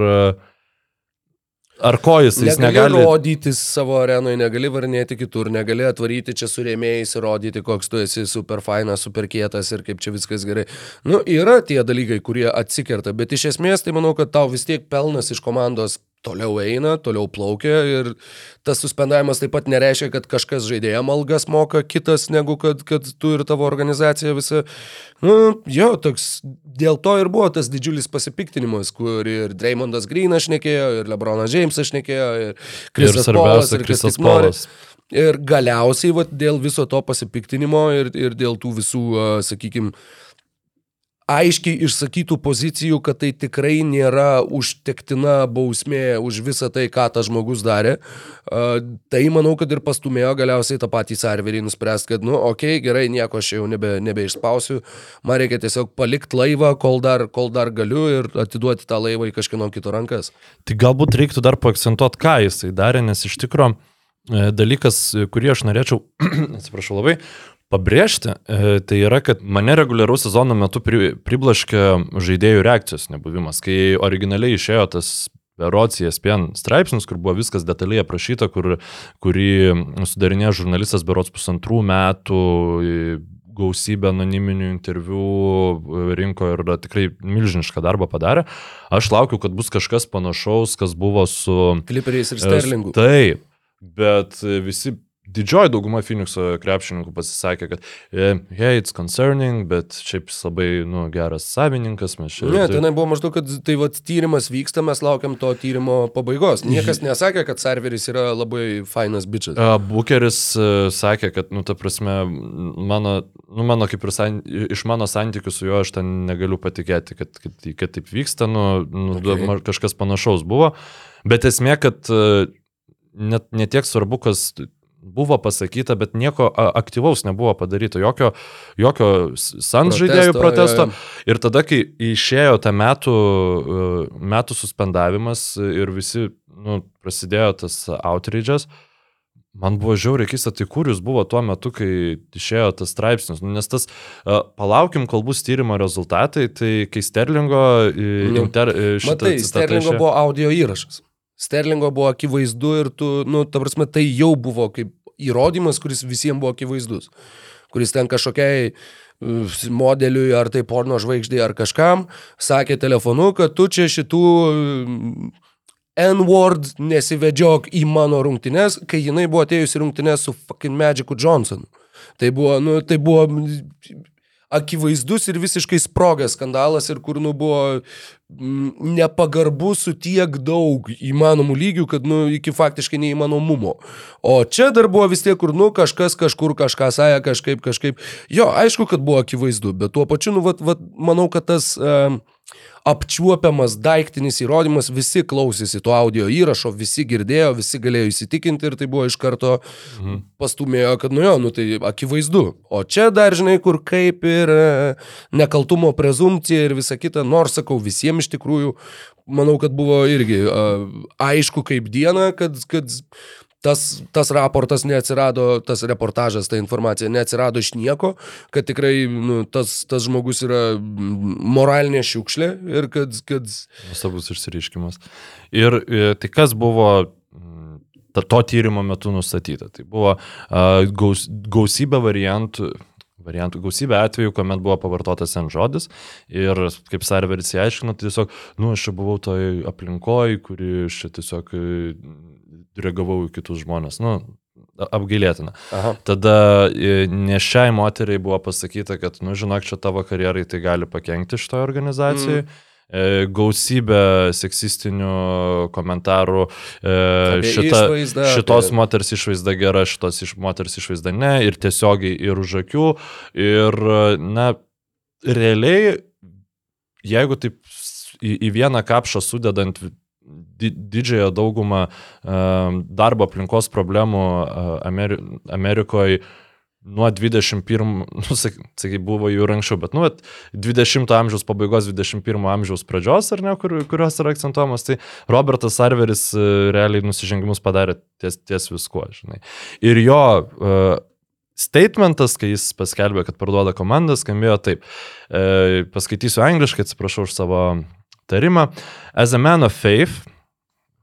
ar ko jis, jis negali, negali... rodytis savo arenoje, negali varnėti kitur, negali atvaryti čia su rėmėjais ir rodyti, koks tu esi super fainas, super kietas ir kaip čia viskas gerai. Nu, yra tie dalykai, kurie atsikerta, bet iš esmės tai manau, kad tau vis tiek pelnas iš komandos toliau eina, toliau plaukia ir tas suspendavimas taip pat nereiškia, kad kažkas žaidėjam algas moka kitas, negu kad, kad tu ir tavo organizacija visa. Nu, jo, toks, dėl to ir buvo tas didžiulis pasipiktinimas, kur ir Dreymondas Greenas šnekėjo, ir Lebronas Jamesas šnekėjo, ir Ir Krisas Polas, ir nori. Polas. Ir galiausiai vat, dėl viso to pasipiktinimo ir, ir dėl tų visų, sakykime, aiškiai išsakytų pozicijų, kad tai tikrai nėra užtektina bausmė už visą tai, ką tas žmogus darė. Tai manau, kad ir pastumėjo galiausiai tą patį serverį nuspręsti, kad, nu, okei, okay, gerai, nieko aš jau nebe, nebeišspausiu, man reikia tiesiog palikti laivą, kol dar, kol dar galiu ir atiduoti tą laivą į kažkieno kito rankas. Tai galbūt reiktų dar paakcentuoti, ką jisai darė, nes iš tikrųjų dalykas, kurį aš norėčiau, atsiprašau labai, pabrėžti, e, tai yra, kad mane reguliaraus sezono metu pri, priblaškė žaidėjų reakcijos nebuvimas. Kai originaliai išėjo tas Berots ESPN straipsnis, kur buvo viskas detaliai aprašyta, kur, kurį sudarinėjo žurnalistas Berots pusantrų metų, e, gausybę anoniminių interviu rinko ir tikrai milžinišką darbą padarė. Aš laukiu, kad bus kažkas panašaus, kas buvo su Kliperiais ir Sterlingu. Taip, bet visi didžioji dauguma Phoenixo krepšininkų pasisakė, kad, eh, hey, it's concerning, bet šiaip jis labai, nu, geras savininkas, mes čia. Ne, tenai buvo maždaug, kad tai vat, tyrimas vyksta, mes laukiam to tyrimo pabaigos. Niekas nesakė, kad serveris yra labai fainas bičias. Bukeris e, sakė, kad, nu, ta prasme, mano, nu, mano kaip ir san, iš mano santykių su juo aš ten negaliu patikėti, kad, kad, kad taip vyksta, nu, nu Okay. okay. kažkas panašaus buvo. Bet esmė, kad e, net netiek svarbu, kas buvo pasakyta, bet nieko aktyvaus nebuvo padaryta, jokio, jokio s- Suns žaidėjų Protesto, protesto. jo, Ir tada, kai išėjo ta metų, e, metų suspendavimas ir visi, nu, prasidėjo tas outrage'as, man buvo žiauriai keista, tai kur jūs buvo tuo metu, kai išėjo tas straipsnis. Nu, nes tas, uh, palaukim, kol bus tyrimo rezultatai, tai kai Sterlingo uh, inter, uh, Matai, Sterlingo išėjo- buvo audio įrašas. Sterlingo buvo akivaizdu ir tu, nu, ta prasme, tai jau buvo kaip įrodymas, kuris visiems buvo akivaizdus. Kuris ten kažkokiai uh, modeliui, ar tai porno žvaigždė, ar kažkam, sakė telefonu, kad tu čia šitų uh, N-word nesivedžiok į mano rungtynes, kai jinai buvo atėjusi rungtynes su fucking Magicu Johnsonu. Tai buvo, nu, tai buvo akivaizdus ir visiškai sprogęs skandalas ir kur, nu, buvo nepagarbu su tiek daug įmanomų lygių, kad, nu, iki faktiškai neįmanomumo. O čia dar buvo vis tiek, kur, nu, kažkas kažkur kažką sąja, kažkaip, kažkaip. Jo, aišku, kad buvo akivaizdu, bet tuo pačiu, nu, vat, vat, manau, kad tas... Um, apčiuopiamas daiktinis įrodymas, visi klausėsi to audio įrašo, visi girdėjo, visi galėjo įsitikinti ir tai buvo iš karto Mhm. pastumėjo, kad nu jo, nu tai akivaizdu. O čia dar žinai, kur kaip ir e, nekaltumo prezumcija ir visa kita, nors sakau, visiems iš tikrųjų, manau, kad buvo irgi a, aišku kaip diena, kad, kad tas, tas raportas neatsirado, tas reportažas, ta informacija neatsirado iš nieko, kad tikrai nu, tas, tas žmogus yra moralinė šiukšlė ir kad, kad Nuostabus išsireiškimas. Ir e, tai kas buvo mm, to tyrimo metu nustatyta? Tai buvo uh, gaus, gausybė variantų. Variantų gausybė atvejų, kuomet buvo pavartotas N žodis ir kaip serveris įaiškino, tai tiesiog, nu, aš čia buvau toj aplinkoje, kuri čia tiesiog reagavau į kitus žmonės. Nu, apgailėtina. Aha. Tada e, ne šiai moteriai buvo pasakyta, kad, nu, žinok, čia tavo karjerai tai gali pakengti šitoje organizacijoje. Mm. Gausybė seksistinių komentarų. e, Šita, išvaizdą, šitos apie- moters išvaizda gera, šitos iš moters išvaizda ne. Ir tiesiogiai ir už akių. Ir, na, realiai, jeigu taip į, į vieną kapšą sudedant didžiąją daugumą um, darbo aplinkos problemų Ameri Amerikoje nuo 21, nu, sak- sakai, buvo jų ir anksčiau, bet, nu, vat 20 amžiaus pabaigos, 21 amžiaus pradžios, ar ne, kur, kurios yra akcentuojamas, tai Robertas Sarveris uh, realiai nusižengimus padarė ties, ties viskuo, žinai. Ir jo uh, statementas, kai jis paskelbė, kad parduoda komandą, skambėjo taip. E, paskaitysiu angliškai, atsiprašau už savo tarimą. As a man of faith,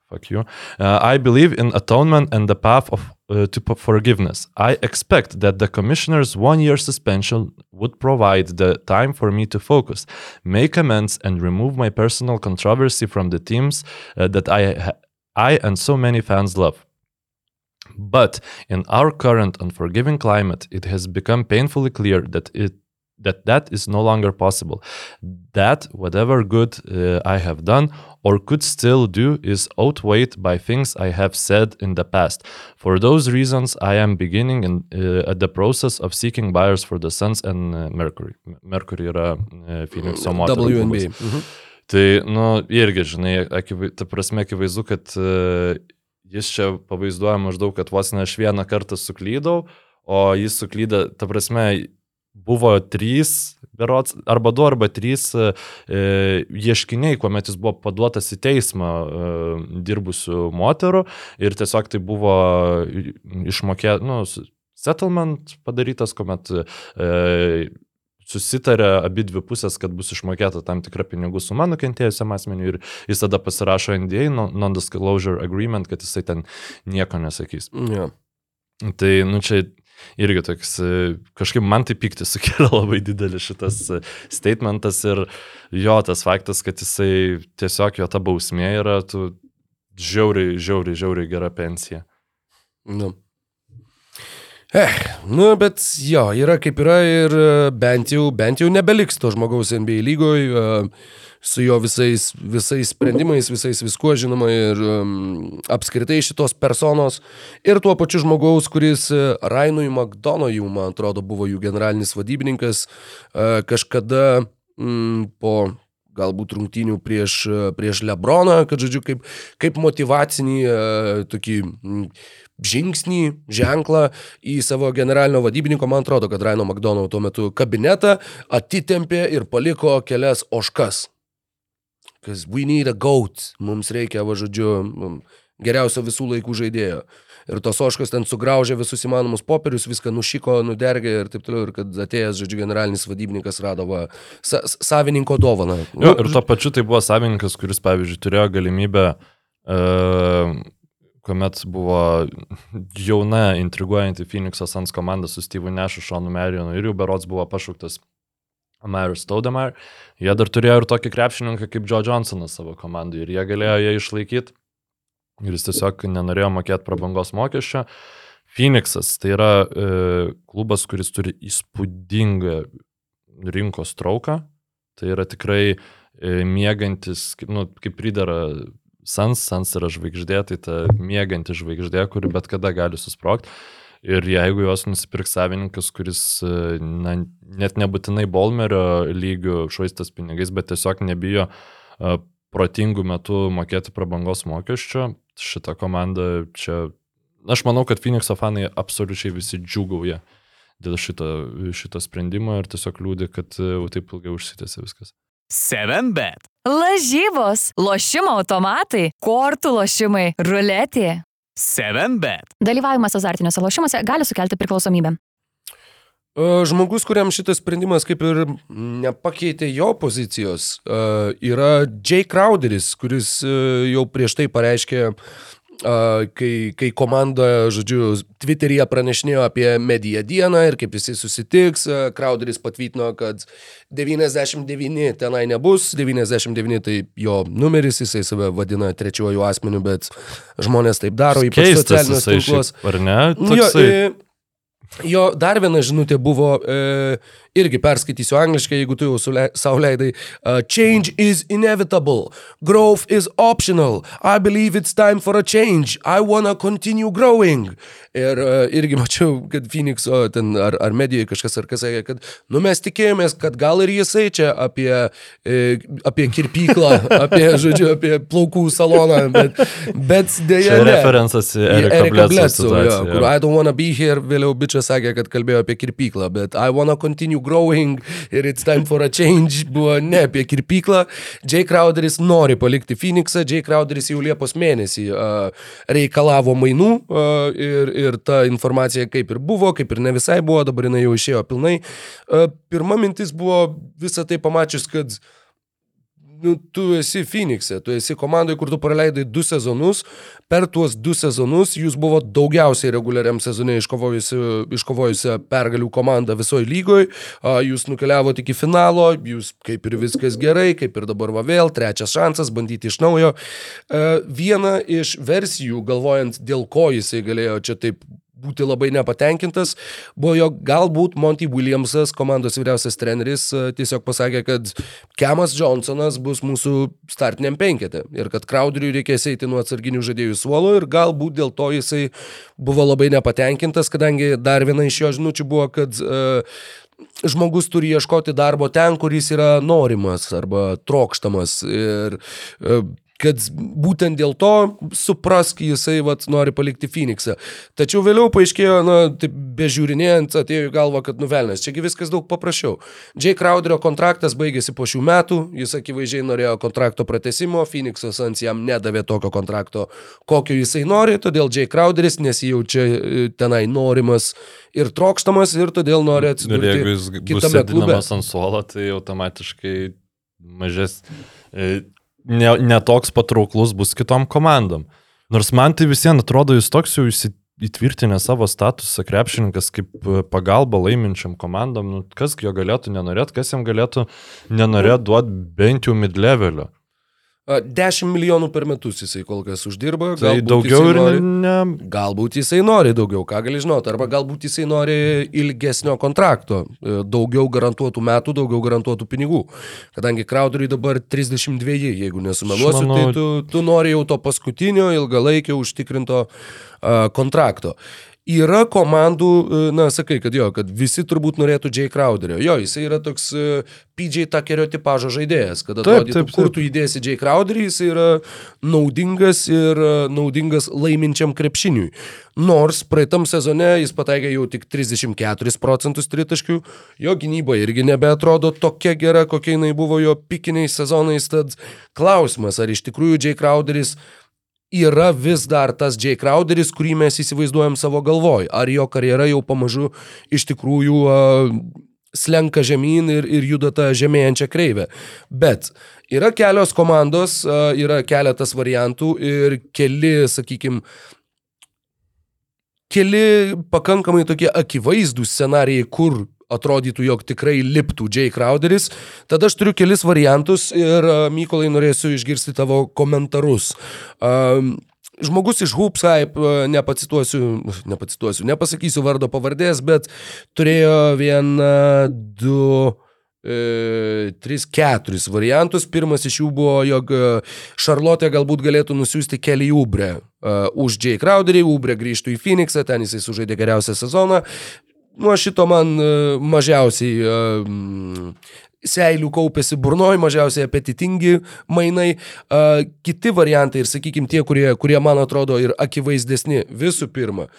fuck you, uh, I believe in atonement and the path of uh, to forgiveness. I expect that the commissioner's one-year suspension would provide the time for me to focus, make amends, and remove my personal controversy from the teams uh, that I, I and so many fans love. But in our current unforgiving climate, it has become painfully clear that it that that is no longer possible. That whatever good uh, I have done or could still do is outweighed by things I have said in the past. For those reasons, I am beginning in, uh, at the process of seeking buyers for the Suns and uh, Mercury. Mercury yra uh, Phoenix'o moterų. WNBA. Mhm. Tai, nu, irgi, žinai, akivai, ta prasme, akivaizdu, kad uh, jis čia pavaizduoja maždaug, kad vos ne aš vieną kartą suklydau, o jis suklydė, ta prasme, buvo trys, berots, arba du, arba trys e, ieškiniai, kuomet jis buvo paduotas į teismą e, dirbusių moterų ir tiesiog tai buvo išmokė, nu, settlement padarytas, kuomet e, susitarė abi dvi pusės, kad bus išmokėta tam tikra pinigų suma nukentėjusiam asmeniu ir jis tada pasirašo NDA, non- Non-Disclosure Agreement, kad jisai ten nieko nesakys. Jo. Tai, nu, čia irgi toks, e, kažkaip man tai pykti sukelia labai didelis šitas e, statementas ir jo tas faktas, kad jisai tiesiog jo ta bausmė yra, tu žiauriai, žiauriai, žiauriai gera pensija. Nu. Eh, nu, bet jo, yra kaip yra ir e, bent jau, bent jau nebeliks to žmogaus NBA lygoje su jo visais, visais sprendimais, visais viskuo žinoma ir um, apskritai šitos personos ir tuo pačiu žmogaus, kuris e, Rainui McDonojų, man atrodo, buvo jų generalinis vadybininkas, uh, kažkada mm, po galbūt rungtynių prieš, prieš Lebroną, kad, žodžiu, kaip, kaip motivacinį uh, tokį mm, žingsnį, ženklą į savo generalinio vadybininko, man atrodo, kad Raino McDonald tuo metu kabinetą atitempė ir paliko kelias oškas. Kas we need a goat, mums reikia, va žodžiu, geriausio visų laikų žaidėjo. Ir tos oškos ten sugraužė visus įmanomus popierius, viską nušyko, nudergė ir taip toliau. Ir kad atėjęs, žodžiu, generalinis vadybininkas rado va, sa savininko dovaną. Jo, ir tuo pačiu tai buvo savininkas, kuris, pavyzdžiui, turėjo galimybę uh, kuomet buvo jauna, intriguojanti Phoenix'o Sans komanda su Steve'u Nešu, Šonu Marionu ir jau berots buvo pašauktas Marius Taudemar. Jie dar turėjo ir tokį krepšininką kaip Joe Johnsonas savo komandai ir jie galėjo ją išlaikyti. Ir jis tiesiog nenorėjo mokėti prabangos mokesčio. Phoenix'as tai yra e, klubas, kuris turi įspūdingą rinkos trauką. Tai yra tikrai e, mėgantis, nu, kaip pridara Sans, Sans yra žvaigždė, tai ta mėganti žvaigždė, kuri bet kada gali susprogti. Ir jeigu juos nusipirks savininkas, kuris na, net nebūtinai Bolmerio lygių švaistas pinigais, bet tiesiog nebijo uh, protingų metų mokėti prabangos mokesčio, šita komanda čia, aš manau, kad Phoenix'o fanai absoliučiai visi džiugauja dėl šito, šito sprendimo ir tiesiog liūdė, kad jau taip ilgai užsitęsė viskas. 7bet. Lažybos, lošimo automatai, kortų lošimai, ruletė. 7bet. Dalyvavimas azartiniuose lošimuose gali sukelti priklausomybę. E, Žmogus, kuriam šitas sprendimas kaip ir nepakeitė jo pozicijos, e, yra Jay Crowderis, kuris e, jau prieš tai pareiškė, kai, kai komanda, žodžiu, Twitter'yje pranešinėjo apie mediją dieną ir kaip jisai susitiks, Crowderis patvirtino, kad 99 tenai nebus, 99 tai jo numeris, jisai save vadina trečiuoju asmeniu, bet žmonės taip daro, ypač socialiniuose tinkluose. Ar ne? Toksai... Jo, Jo dar viena žinutė buvo, e, irgi perskaitysiu angliškai, jeigu tu jau sauliaidai. Uh, change is inevitable. Growth is optional. I believe it's time for a change. I wanna continue growing. Ir uh, irgi mačiau, kad Phoenix'o ten ar, ar medijoje kažkas ar kas sakė, kad nu mes tikėjomės, kad gal ir jisai čia apie, e, apie kirpyklą, apie, žodžiu, apie plaukų saloną, bet, bet dėja. Čia referencas į Erika Bledsoe, kur I don't wanna be here, vėliau bičias sakė, kad kalbėjo apie kirpyklą, bet I wanna continue growing ir it's time for a change buvo ne apie kirpyklą. Jay Crowderis nori palikti Phoenixą, Jay Crowderis jau Liepos mėnesį uh, reikalavo mainų uh, ir, ir ta informacija kaip ir buvo, kaip ir ne visai buvo, dabar jinai jau išėjo pilnai. Uh, pirma mintis buvo visą tai pamačius, kad uh, nu, tu esi Phoenix'e, tu esi komandoje, kur tu praleidai du sezonus, per tuos du sezonus jūs buvo daugiausiai reguliariam sezone iškovojusi, iškovojusi pergalių komanda visoje lygoje, jūs nukeliavote iki finalo, jūs kaip ir viskas gerai, kaip ir dabar va vėl, trečias šansas bandyti iš naujo. Viena iš versijų, galvojant, dėl ko jisai galėjo čia taip būti labai nepatenkintas, buvo jo galbūt Monty Williamsas, komandos vyriausias treneris, e, tiesiog pasakė, kad Kemas Johnsonas bus mūsų startiniam penkete ir kad Crowderiui reikės eiti nuo atsarginių žaidėjų suolo ir galbūt dėl to jisai buvo labai nepatenkintas, kadangi dar viena iš jo žinučių buvo, kad uh, žmogus turi ieškoti darbo ten, kuris yra norimas arba trokštamas. Ir uh, kad būtent dėl to suprask, jisai vat, nori palikti Phoenixą. Tačiau vėliau paaiškėjo, na, taip bežiūrinėjant, atėjo į galvą, kad nuvelnės, čiagi viskas daug paprasčiau. Jay Crowderio kontraktas baigėsi po šių metų, jis akivaizdžiai norėjo kontrakto pratesimo, Phoenixas ant jam nedavė tokio kontrakto, kokio jisai nori, todėl Jay Crowderis nesijaučia e, tenai norimas ir trokštamas ir todėl nori atsidurti. Ir jeigu jis bus sėdinamas ant suolo, tai automatiškai mažes e, netoks ne patrauklus bus kitom komandom. Nors man tai visiems atrodo, jis toks jau įtvirtinę savo statusą krepšininkas kaip e, pagalba laiminčiam komandom, nu, kas jo galėtų nenorėti, kas jam galėtų nenorėti duoti bent jau mid-levelio. A, 10 milijonų per metus jisai kol kas uždirba. Tai galbūt daugiau ir nori, ne. Galbūt jisai nori daugiau, ką gali žinoti, arba galbūt jisai nori ilgesnio kontrakto, e, daugiau garantuotų metų, daugiau garantuotų pinigų. Kadangi Crowderiui dabar 32, jeigu nesumeluosiu, Aš manau- tai tu, tu nori jau to paskutinio ilgalaikio užtikrinto uh, kontrakto. Yra komandų, e, na, sakai, kad jo, kad visi turbūt norėtų Jay Crowderio. Jo, jisai yra toks e, PJ Tuckerio tipažo žaidėjas, kad Taip, atrodytų, taip, kur taip. tu įdėsi Jay Crowderį, jis yra naudingas ir e, naudingas laiminčiam krepšiniui. Nors praeitam sezone jis pataikė jau tik 34 procentus tritaškių, jo gynyba irgi nebeatrodo tokia gera, kokia jinai buvo jo pikiniais sezonais, tad klausimas, ar iš tikrųjų Jay Crowderis yra vis dar tas Jay Crowderis, kurį mes įsivaizduojam savo galvoj, ar jo karjera jau pamažu iš tikrųjų uh, slenka žemyn ir, ir juda tą žemėjančią kreivę. Bet yra kelios komandos, uh, yra keletas variantų ir keli, sakykime, keli pakankamai tokie akivaizdūs scenarijai, kur atrodytų, jog tikrai liptų Jay Crowderis. Tada aš turiu kelis variantus ir a, Mykolai norėsiu išgirsti tavo komentarus. Um, Žmogus iš Hoops Hype, a, nepacituosiu, nepacituosiu, nepasakysiu vardo pavardės, bet turėjo vieną, du, e, tris, keturis variantus. Pirmas iš jų buvo, jog Šarlotė galbūt galėtų nusiųsti kelią į Ubrę uh, už Jay Crowderį, Ubrė grįžtų į Phoenixą, ten jisai sužaidė geriausią sezoną. Nuo šito man uh, mažiausiai mm, seilių kaupėsi burnoj, mažiausiai apetitingi mainai. Uh, kiti variantai ir, sakykime, tie, kurie, kurie man atrodo ir akivaizdesni, visų pirma,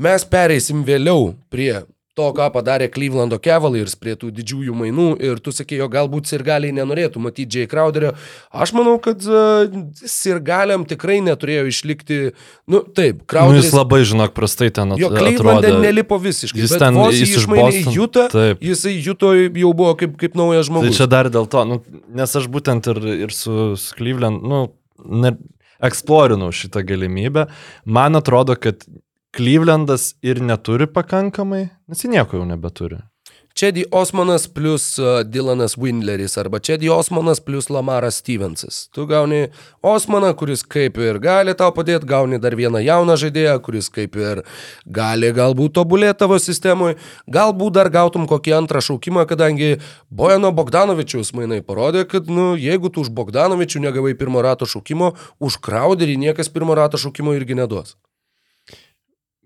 mes pereisim vėliau prie to, ką padarė Clevelando Cavaliers prie tų didžiųjų mainų ir tu sakei, jo galbūt sirgaliai nenorėtų matyti Jay Crowderio. Aš manau, kad uh, sirgaliam tikrai neturėjo išlikti, nu taip, Nu, Crowderis. jis labai, žinok, prastai ten at- Jo, Cleveland'e atrodė. nelipo visiškai. Jis ten- vos jis iš išmainė į Boston- Jutą, taip. jisai Juto jau buvo kaip, kaip naujas Tai žmogus. čia dar dėl to, nu, nes aš būtent ir, ir su, su Cleveland, nu, ne, eksplorinau šitą galimybę. Man atrodo, kad Clevelandas ir neturi pakankamai, nes jie nieko jau nebeturi. Čedi Osmanas plus uh, Dylanas Windleris arba Čedi Osmanas plus Lamaras Stevensas. Tu gauni Osmaną, kuris kaip ir gali tau padėti, gauni dar vieną jauną žaidėją, kuris kaip ir gali galbūt tobulėti tavo sistemoje, galbūt dar gautum kokį antrą šaukimą, kadangi Bojano Bogdanovičiaus mainai parodė, kad nu, jeigu tu už Bogdanovičių negavai pirmo rato šaukimo, už Crowderį niekas pirmo rato šaukimo irgi neduos.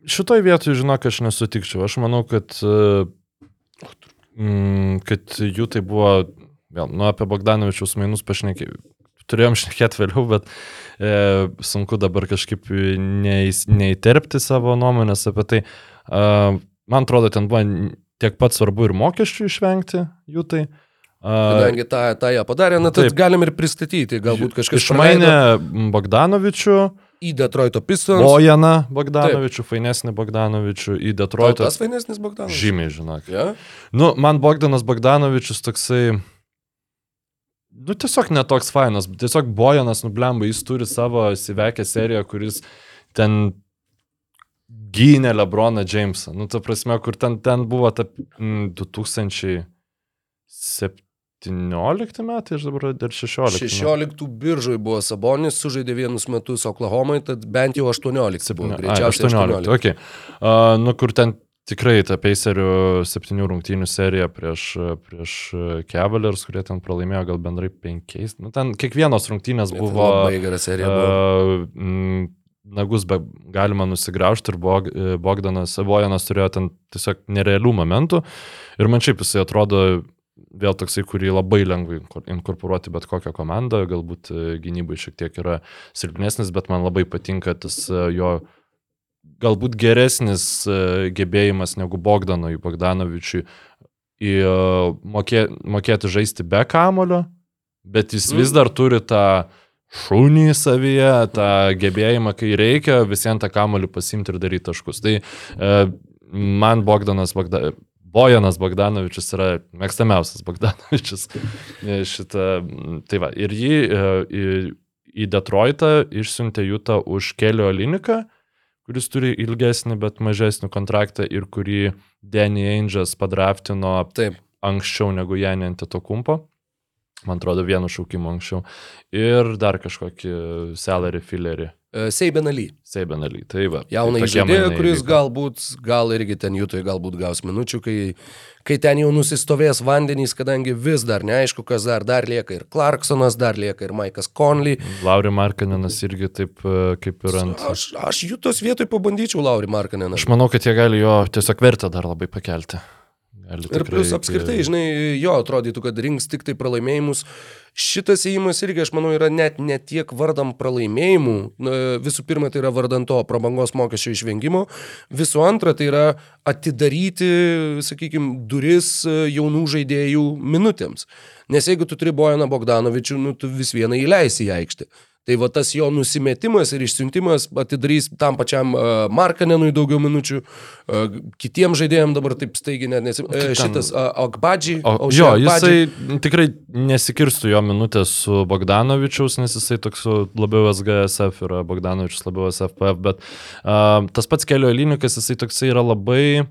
Šitoj vietoj, žinok, aš nesutikčiau. Aš manau, kad, e, mm, kad jų tai buvo, vėl, nu, apie Bogdanovičiaus mainus pašnekėjau. Turėjom šnekėti vėliau, bet e, sunku dabar kažkaip neįs, neįterpti savo nuomonės apie tai. E, man atrodo, ten buvo tiek pat svarbu ir mokesčių išvengti jų tai. E, Kadangi tą, tą jie padarė, na tai galim ir pristatyti, galbūt kažkas Išmainė Bogdanovičių, į Detroito Pistons. Bojaną Bogdanovičių, fainesnį Bogdanovičių į Tau Detroitą. tas fainesnis Bogdanas. Žymiai, žinok. Ja? Nu, man Bogdanas Bogdanovičius toksai, nu, tiesiog netoks fainas. Tiesiog Bojanas nublemba, jis turi savo įsivekę seriją, kuris ten gynė Lebroną Jamesą. Nu, ta prasme, kur ten, ten buvo ta mm, 2017 metai, aš dabar dar 16. 16 biržoj buvo Sabonis, sužaidė vienus metus Oklahomai, tad bent jau 18 buvo. Ai, Greičiausiai 18. 18. Okay. Uh, nu, kur ten tikrai ta Pacerių septynių rungtynių serija prieš, prieš Cavaliers, kurie ten pralaimėjo gal bendrai penkiais. Nu, ten kiekvienos rungtynės Net buvo... Labai gera serija buvo. Uh, mm, nagus be galima nusigraužti ir Bog, Bogdanas, Bojanas turėjo ten tiesiog nerealių momentų. Ir man šiaip jisai atrodo vėl toksai, kurį labai lengva inko- inkorporuoti bet kokią komandą, galbūt e, gynybai šiek tiek yra silpnesnis, bet man labai patinka tas e, jo galbūt geresnis e, gebėjimas negu Bogdanui, Bogdanovičiui mokė, mokėti žaisti be kamulio, bet jis vis Mm. dar turi tą šunį savyje, tą gebėjimą, kai reikia, visiems tą kamulį pasimti ir daryti taškus. Tai man Bogdanas, Bogda, Bojanas Bogdanovičius yra mėgstamiausias Bogdanovičius. E, Šitą, tai va, ir jį e, į, į Detroitą išsiuntė Jutą už Kelio Liniką, kuris turi ilgesnį, bet mažesnį kontraktą ir kurį Danny Angels padraftino Taip. anksčiau negu Janį Antetokumpo. Man atrodo, vienu šaukimu anksčiau. Ir dar kažkokį salary fillerį. Seibenaly. Seibenaly. Tai va. Tai tokie žaidėją, kuris įvyko. galbūt, gal irgi ten jutoj, galbūt gaus minučių, kai, kai ten jau nusistovės vandenys, kadangi vis dar neaišku, kas dar, dar lieka ir Clarksonas, dar lieka ir Maikas Conley. Lauri Markaninas irgi taip e, kaip ir ant... Aš, aš jutos vietoj pabandyčiau Lauri Markaneną. Aš manau, kad jie gali jo tiesiog vertę dar labai pakelti. Ir tikrai plus apskritai, žinai, jo atrodytų, kad rinks tik tai pralaimėjimus. Šitas įėjimas irgi, aš manau, yra net ne tiek vardam pralaimėjimų. Visų pirma, tai yra vardant to prabangos mokesčio išvengimo. Visų antra, tai yra atidaryti, sakykime, duris e, jaunų žaidėjų minutėms. Nes jeigu tu turi Bojaną Bogdanovičių, nu, tu vis vieną įleisi į aikštę. Tai va tas jo nusimetimas ir išsiuntimas atidarys tam pačiam uh, Markanenui daugiau minučių, uh, kitiems žaidėjams dabar taip staigiai net nesi... Uh, ten- šitas uh, Akbadži. O, jo, jisai tikrai nesikirstų jo minutės su Bogdanovičiaus, nes jisai toks labiau SGSF yra, Bogdanovičius labiau SFPF, bet uh, tas pats kelio linikas, jisai toksai yra labai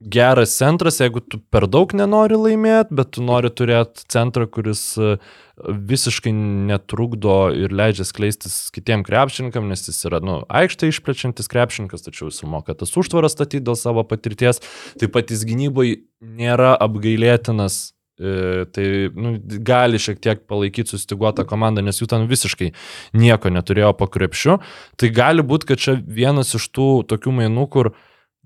geras centras, jeigu tu per daug nenori laimėti, bet tu nori turėti centrą, kuris uh, visiškai netrukdo ir leidžia skleistis kitiem krepšininkam, nes jis yra, nu, aikštė išplečiantis krepšininkas, tačiau jis moka tas užtvaras statyti dėl savo patirties. Taip pat jis gynyboje nėra apgailėtinas E, Tai nu, gali šiek tiek palaikyti sustiguotą komandą, nes jų ten visiškai nieko neturėjo po krepšiu. Tai gali būti, kad čia vienas iš tų tokių mainų, kur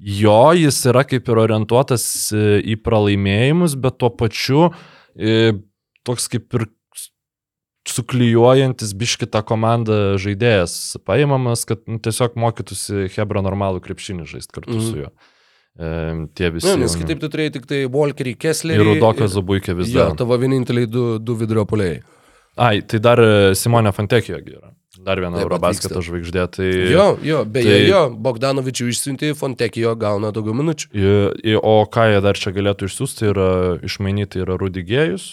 jo jis yra kaip ir orientuotas e, į pralaimėjimus, bet tuo pačiu e, toks kaip ir suklyjuojantis biškitą komandą žaidėjas paimamas, kad nu, tiesiog mokytųsi Hebra normalų krepšinį žaisti kartu mm. Su juo. E, tie visi. Ne, nes kitaip tu turėjai tik tai Walkerį Kesslerį. Ir Rudokas Zubuikė vis dar. tavo vieninteliai du, du vidurio poliai. Ai, tai dar e, Simonė Fantekijo yra. Dar viena Eurobasketo žvaigždė. Tai... Jo, jo, beje, tai- jo, Bogdanovičių išsiunti, Fontekijo gauna daugiau minučių. I, o ką jie dar čia galėtų išsiųsti, yra išmainyti yra Rudigėjus,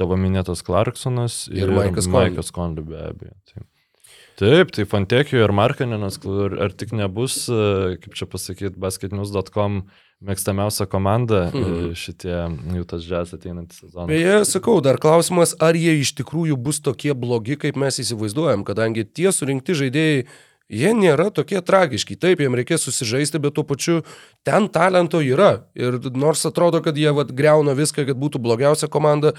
tavo minėtas Clarksonas Ir Maikas Conley. Conley be abejo. Tai. Taip, tai Fantekijo ir Markaninas, kur ar tik nebus, e, kaip čia pasakyti, basketnews.com mėgstamiausia komanda Mhm. hmm. šitie jų tas džiaz ateinantį sezoną. Beje, sakau, dar klausimas, ar jie iš tikrųjų bus tokie blogi, kaip mes įsivaizduojam, kadangi tie surinkti žaidėjai, jie nėra tokie tragiški. Taip, jiems reikės susižaisti, bet tuo pačiu ten talento yra. Ir nors atrodo, kad jie vat, greuna viską, kad būtų blogiausia komanda,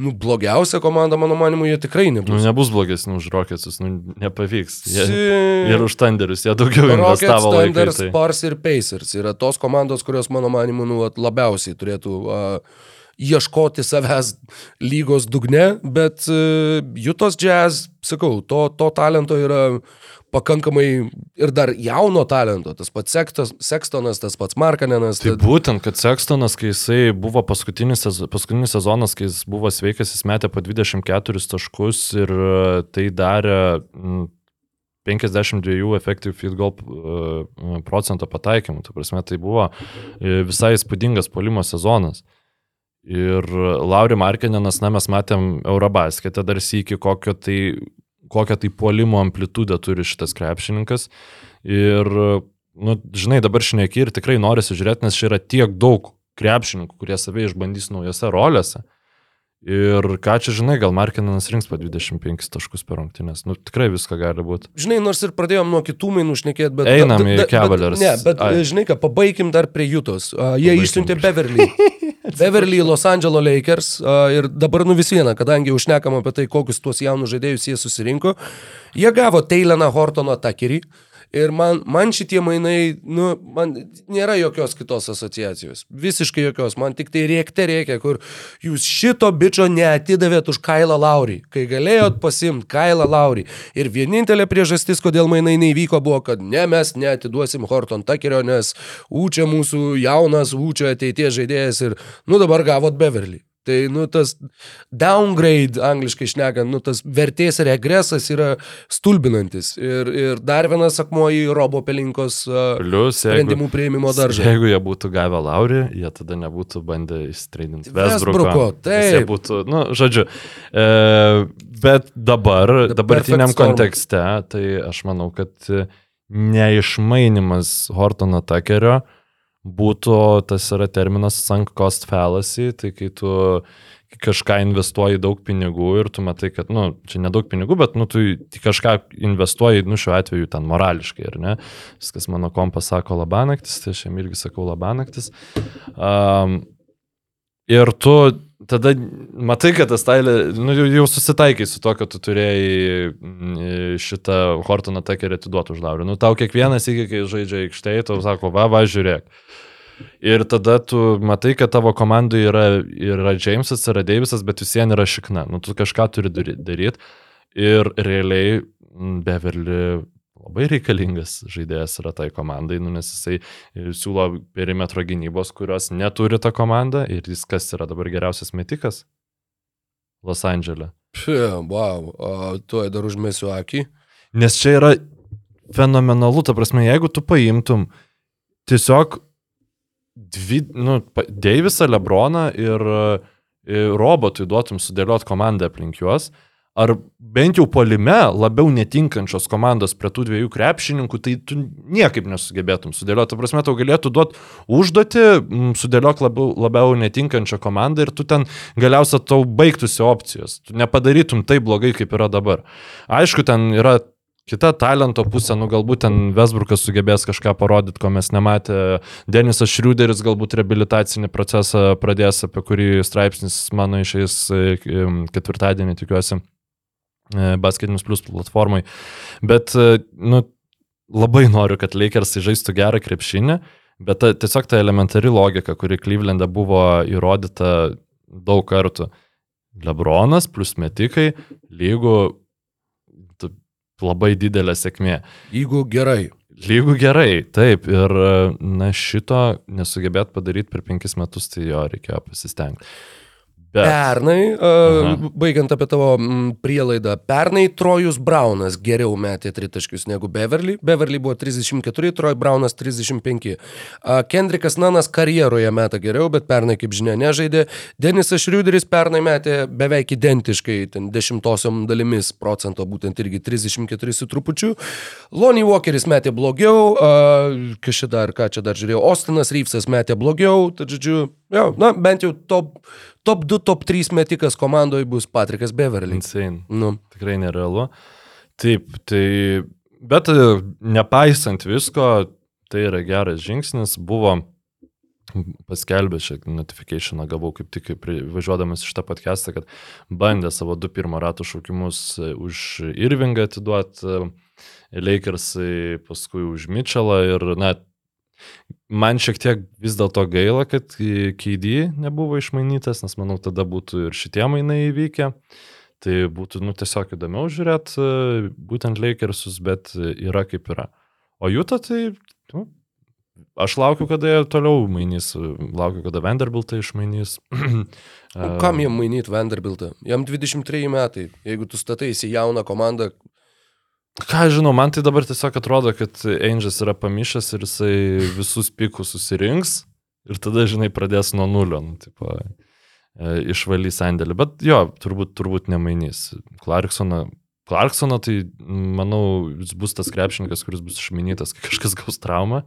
nu, blogiausia komanda, mano manimu, jie tikrai Nu, nebus. nebus blogesni už Rocketsus, nu, nepavyks. Jie, Si- ir už Thunderius, jie daugiau Rockets, investavo Thunders, Tai. Spurs ir Pacers yra tos komandos, kurios, mano manimu, nu, vat labiausiai turėtų uh, ieškoti savęs lygos dugne, bet uh, Jutos Jazz, sakau, to, to talento yra pakankamai ir dar jauno talento, tas pats Sektos, Sekstonas, tas pats Markanenas. Tai būtent, kad Sekstonas, kai jisai buvo paskutinis, paskutinis sezonas, kai jis buvo sveikas, jis metė po 24 taškus ir e, tai darė mm, 52 effective field goal e, procento pataikymų. Tai prasme, tai buvo e, visai įspūdingas polimo sezonas. Ir Lauri Markininas, na, mes matėm Eurobasketą dar sįki, kokio tai, kokią tai puolimo amplitudę turi šitas krepšininkas. Ir, nu, žinai, dabar šneki ir tikrai norisi žiūrėti, nes čia yra tiek daug krepšininkų, kurie save išbandys naujose rolėse. Ir ką čia žinai, gal Markininas rinks po 25 taškus per rungtynės. Nu, tikrai viską gali būti. Žinai, nors ir pradėjom nuo kitų mainų šnekėti, bet... Einam bet- į bet- Cavaliers. Ne, bet Ai. žinai ką, pabaigim dar prie Jutos. Uh, jie Pabaikim. išsiuntė Beverly. Beverly į Los Angeles Lakers uh, ir dabar nu vis viena, kadangi užnekam apie tai, kokius tuos jaunus žaidėjus jie susirinko, jie gavo Tayleną Hortoną Takerį. Ir man, man šitie mainai, nu, man nėra jokios kitos asociacijos. Visiškai jokios. Man tik tai rėkte reikia, kur jūs šito bičio neatidavėt už Kailą Laurį, kai galėjot pasimti Kailą Laurį. Ir vienintelė priežastis, kodėl mainai neįvyko, buvo, kad ne mes neatiduosim Horton Takerio, nes Ūčia mūsų jaunas, Ūčia ateities žaidėjas ir, nu, dabar gavot Beverly. Tai, nu, tas downgrade, angliškai šnekant, nu, tas vertės regresas yra stulbinantis. Ir, ir dar vienas akmuo į Robo Pelinkos Plius, jeigu, sprendimų prieimimo daržą. jeigu jie būtų gavę Laurį, jie tada nebūtų bandę įstreidinti Jie taip. būtų, nu, žodžiu. E, bet dabar, The dabartiniam kontekste, tai aš manau, kad neišmainimas Hortono Takerio būtų, tas yra terminas sunk cost fallacy, tai kai tu, kažką investuoji daug pinigų ir tu matai, kad, nu, čia nedaug pinigų, bet, nu, tu kažką investuoji, nu, šiuo atveju ten morališkai, ar ne? Viskas mano kompas sako labanaktis, tai aš jam irgi sakau labanaktis. Um, ir tu tada matai, kad tas Tailė, nu, jau, susitaikai su to, kad tu turėjai mm, šitą Hortoną Takerį atiduoti už laurį. Nu, tau kiekvienas iki, kai žaidžia aikštėje, tau sako, va, va, žiūrėk. Ir tada tu matai, kad tavo komandai yra, yra Jamesas, yra Davisas, bet vis vien yra šikna. Nu, tu kažką turi daryti. Ir realiai mm, Beverly labai reikalingas žaidėjas yra tai komandai, nu, nes jisai siūlo perimetro gynybos, kurios neturi ta komanda ir jis kas yra dabar geriausias metikas Los Andželė. Wow, tuoj dar užmėsiu akį. Nes čia yra fenomenalu, ta prasme, jeigu tu paimtum tiesiog dvi, nu, Deivisą, Lebroną ir, ir robotui duotum sudėliot komandą aplink juos, ar bent jau polime labiau netinkančios komandos prie tų dviejų krepšininkų, tai tu niekaip nesugebėtum sudėlioti. Prasme, tau galėtų duoti užduoti, mm, sudėliok labiau, labiau netinkančią komandą ir tu ten galiausiai tau baigtųsi opcijos. Tu nepadarytum taip blogai, kaip yra dabar. Aišku, ten yra kita talento pusė, nu galbūt ten Vesbrukas sugebės kažką parodyti, ko mes nematė. Denisas Šriuderis galbūt reabilitacinį procesą pradės, apie kurį straipsnis mano išeis e, ketvirtadienį, tikiuosi, e, Basketinis Plus platformai. Bet, e, nu, labai noriu, kad Lakersai žaistų gerą krepšinį, bet ta, tiesiog ta elementari logika, kuri Klyvlende buvo įrodyta daug kartų. Lebronas plus metikai lygų tu- labai didelė sėkmė. Jeigu gerai. Lygų gerai, taip, ir na šito nesugebėt padaryti per penkis metus, tai jo reikėjo pasistengti. Bet, Pernai, uh, baigiant apie tavo mm, prielaidą, pernai Trojus Braunas geriau metė tritaškius negu Beverly. Beverly buvo 34, Troj Braunas 35. Uh, Kendrikas Nanas karjeroje metė geriau, bet pernai, kaip žinia, nežaidė. Denisas Šriuderis pernai metė beveik identiškai, ten dešimtosiom dalimis procento, būtent irgi 34 su trupučiu. Lonnie Walkeris metė blogiau, uh, kas čia dar, ką čia dar žiūrėjau, Ostinas Ryfsas metė blogiau, tad žodžiu, jo, na, bent jau top, top 2, top 3 metikas komandoje bus Patrikas Beverly. insane. Nu, Tikrai nerealu. Taip, tai, bet e, nepaisant visko, tai yra geras žingsnis. Buvo paskelbęs šią notifikationą, gavau kaip tik važiuodamas iš tą podcastą, kad bandė savo du pirmo rato šaukimus e, už Irvingą atiduoti Lakersai, paskui už Mitchellą ir, na, man šiek tiek vis dėlto gaila, kad KD nebuvo išmainytas, nes manau, tada būtų ir šitie mainai įvykę. Tai būtų, nu, tiesiog įdomiau žiūrėti būtent Lakersus, bet e, yra kaip yra. O Juta tai, nu, aš laukiu, kada jie toliau mainys, laukiu, kada Vanderbiltą išmainys. kam jam mainyti Vanderbiltą? Jam 23 metai. Jeigu tu stataisi jauną komandą, Ką žinau, man tai dabar tiesiog atrodo, kad Angels yra pamišęs ir jisai visus pikus susirinks ir tada, žinai, pradės nuo nulio, nu, tipo, e, išvalys sandėlį. Bet jo, turbūt, turbūt nemainys. Clarksoną, Clarksoną tai, manau, jis bus tas krepšininkas, kuris bus išmainytas, kai kažkas gaus traumą.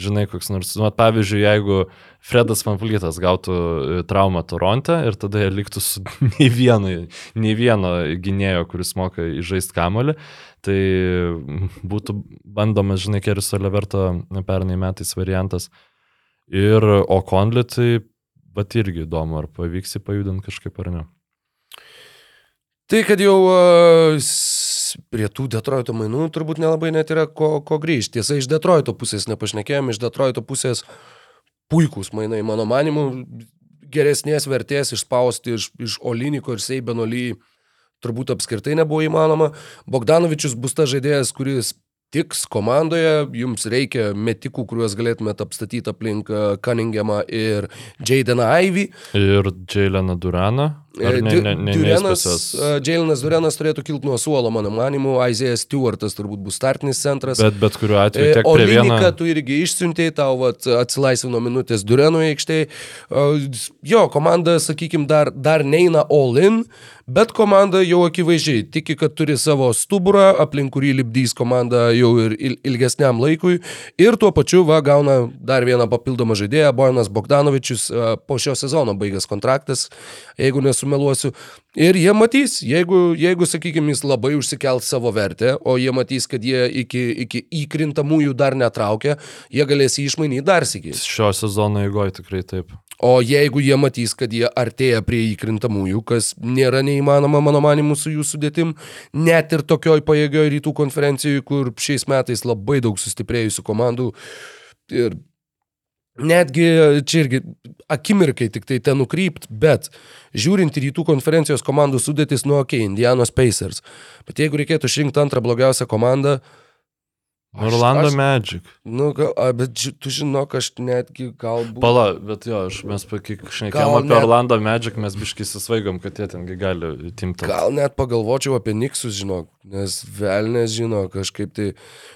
Žinai, koks nors, nu, pavyzdžiui, jeigu Fredas Fanflytas gautų e, traumą Toronte ir tada jie liktų su nei vieno, nei vieno gynėjo, kuris moka įžaisti kamolį, tai būtų bandomas, žinai, Keris Oliverto pernai metais variantas. Ir Okonli, tai bet irgi įdomu, ar pavyks jį pajudinti kažkaip ar ne. Tai kad jau prie tų Detroito mainų turbūt nelabai net yra ko, ko grįžti. Tiesa, iš Detroito pusės nepašnekėjom, iš Detroito pusės puikūs mainai, mano manimu, geresnės vertės išspausti iš, iš Oliniko ir Seibeno ly turbūt apskritai nebuvo įmanoma. Bogdanovičius bus tas žaidėjas, kuris tiks komandoje, jums reikia metikų, kuriuos galėtumėte apstatyti aplink Cunninghamą ir Jadeną Ivy. Ir Jaileną Duraną Ne, Durenas, Durenas, e, Durenas turėtų kilti nuo suolo, mano manimu, Isaiah Stewartas turbūt bus startinis centras. bet bet kuriuo atveju E, tiek O prie vieno. Liniką tu irgi išsiuntėjai, tau vat, atsilaisvino minutės Durenų aikštėje. Jo, komanda, sakykime, dar, dar neina all in, bet komanda jau akivaizdžiai tiki, kad turi savo stuburą, aplink kurį lipdys komanda jau ir il- ilgesniam laikui. Ir tuo pačiu, va, gauna dar vieną papildomą žaidėją, Bojanas Bogdanovičius, e, po šio sezono baigęs kontraktas, jeigu nesumeluosiu. Ir jie matys, jeigu, jeigu sakykime, jis labai užsikelt savo vertę, o jie matys, kad jie iki, iki įkrintamųjų dar netraukia, jie galės jį išmainyti dar sėkiai. Šio sezono eigoje tikrai taip. O jeigu jie matys, kad jie artėja prie įkrintamųjų, kas nėra neįmanoma, mano manimu, su jų sudėtim, net ir tokioj pajėgioj rytų konferencijoje, kur šiais metais labai daug sustiprėjusių komandų ir netgi čia irgi akimirkai tik tai ten nukrypt, bet žiūrint į rytų konferencijos komandų sudėtis, nu, okay, Indianos Pacers, bet jeigu reikėtų išrinkti antrą blogiausią komandą, Aš- Orlando aš- Magic. nu, gal, a, bet tu žinok, aš netgi galbūt... Pala, bet jo, aš, mes šnekėjom apie net- Orlando Magic, mes biškai susvaigom, kad jie tengi gali timti. Gal net pagalvočiau apie Niksus, žinok, nes velnės žino kažkaip tai.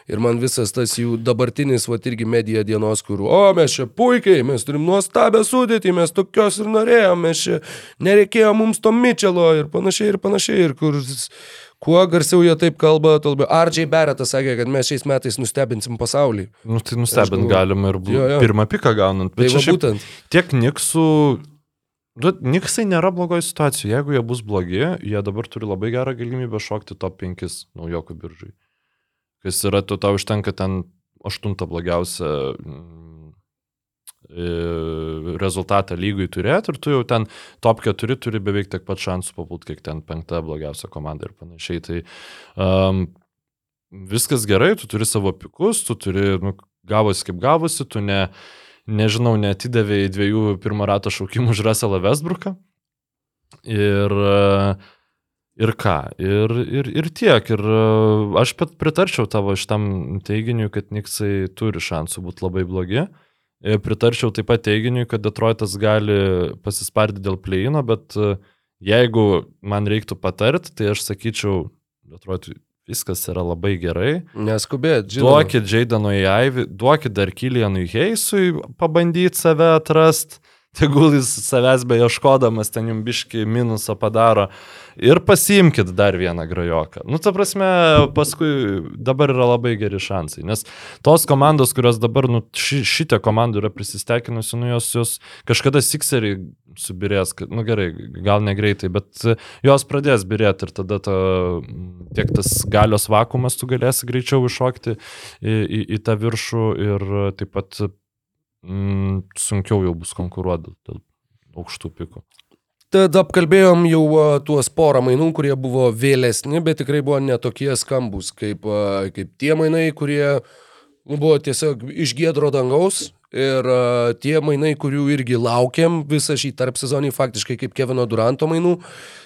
Ir man visas tas jų dabartinis, va irgi medija dienos, kur, o mes čia puikiai, mes turim nuostabią sudėtį, mes tokios ir norėjom, mes čia nereikėjo mums to Mičelo ir panašiai, ir panašiai, ir kur... Kuo garsiau jie taip kalba, tuo labiau. R.J. Barrettas sakė, kad mes šiais metais nustebinsim pasaulį. Nu, tai nustebint galima ir Jo, jo. pirmą piką gaunant. Tai Bet va čia būtent. tiek Niksų... Nu, Niksai nėra blogoje situacijoje. Jeigu jie bus blogi, jie dabar turi labai gerą galimybę šokti top 5 naujokų biržai. Kas yra, tu tau užtenka ten aštuntą blogiausią rezultatą lygui turėti ir tu jau ten top 4 turi beveik tiek pat šansų papult, kiek ten penkta blogiausia komanda ir panašiai. Tai um, viskas gerai, tu turi savo pikus, tu turi, nu, gavosi kaip gavosi, tu ne, nežinau, netidavėjai dviejų pirmo rato šaukimų už Russellą Westbrooką. Ir, e, ir ką, ir, ir, ir tiek. Ir e, aš pritarčiau tavo šitam teiginiui, kad Niksai turi šansų būti labai blogi. Ir pritarčiau taip pat teiginiui, kad Detroitas gali pasispardyti dėl pleino, bet e, jeigu man reiktų patarti, tai aš sakyčiau, Detroitui viskas yra labai gerai. Neskubėt, žinoma. Duokit Jaidanui Aivi, duokit dar Kilianui Heisui pabandyti save atrasti, tegul jis savęs beieškodamas ten jums biški minusą padaro ir pasiimkit dar vieną grajoką. Nu, ta prasme, paskui dabar yra labai geri šansai, nes tos komandos, kurios dabar, nu, ši, šitie komandų yra prisistekinusi, nu, jos, jos kažkada Sixeriai subirės, nu gerai, gal negreitai, bet jos pradės birėti ir tada ta, tiek tas galios vakumas tu galėsi greičiau iššokti į, į, į tą viršų ir taip pat mm, sunkiau jau bus konkuruoti dėl aukštų pikų. Tad apkalbėjom jau tuos porą mainų, kurie buvo vėlesni, bet tikrai buvo netokie skambus, kaip, kaip tie mainai, kurie nu, buvo tiesiog iš gėdro dangaus. Ir tie mainai, kurių irgi laukiam visą šį tarp sezonį, faktiškai kaip Kevino Duranto mainų.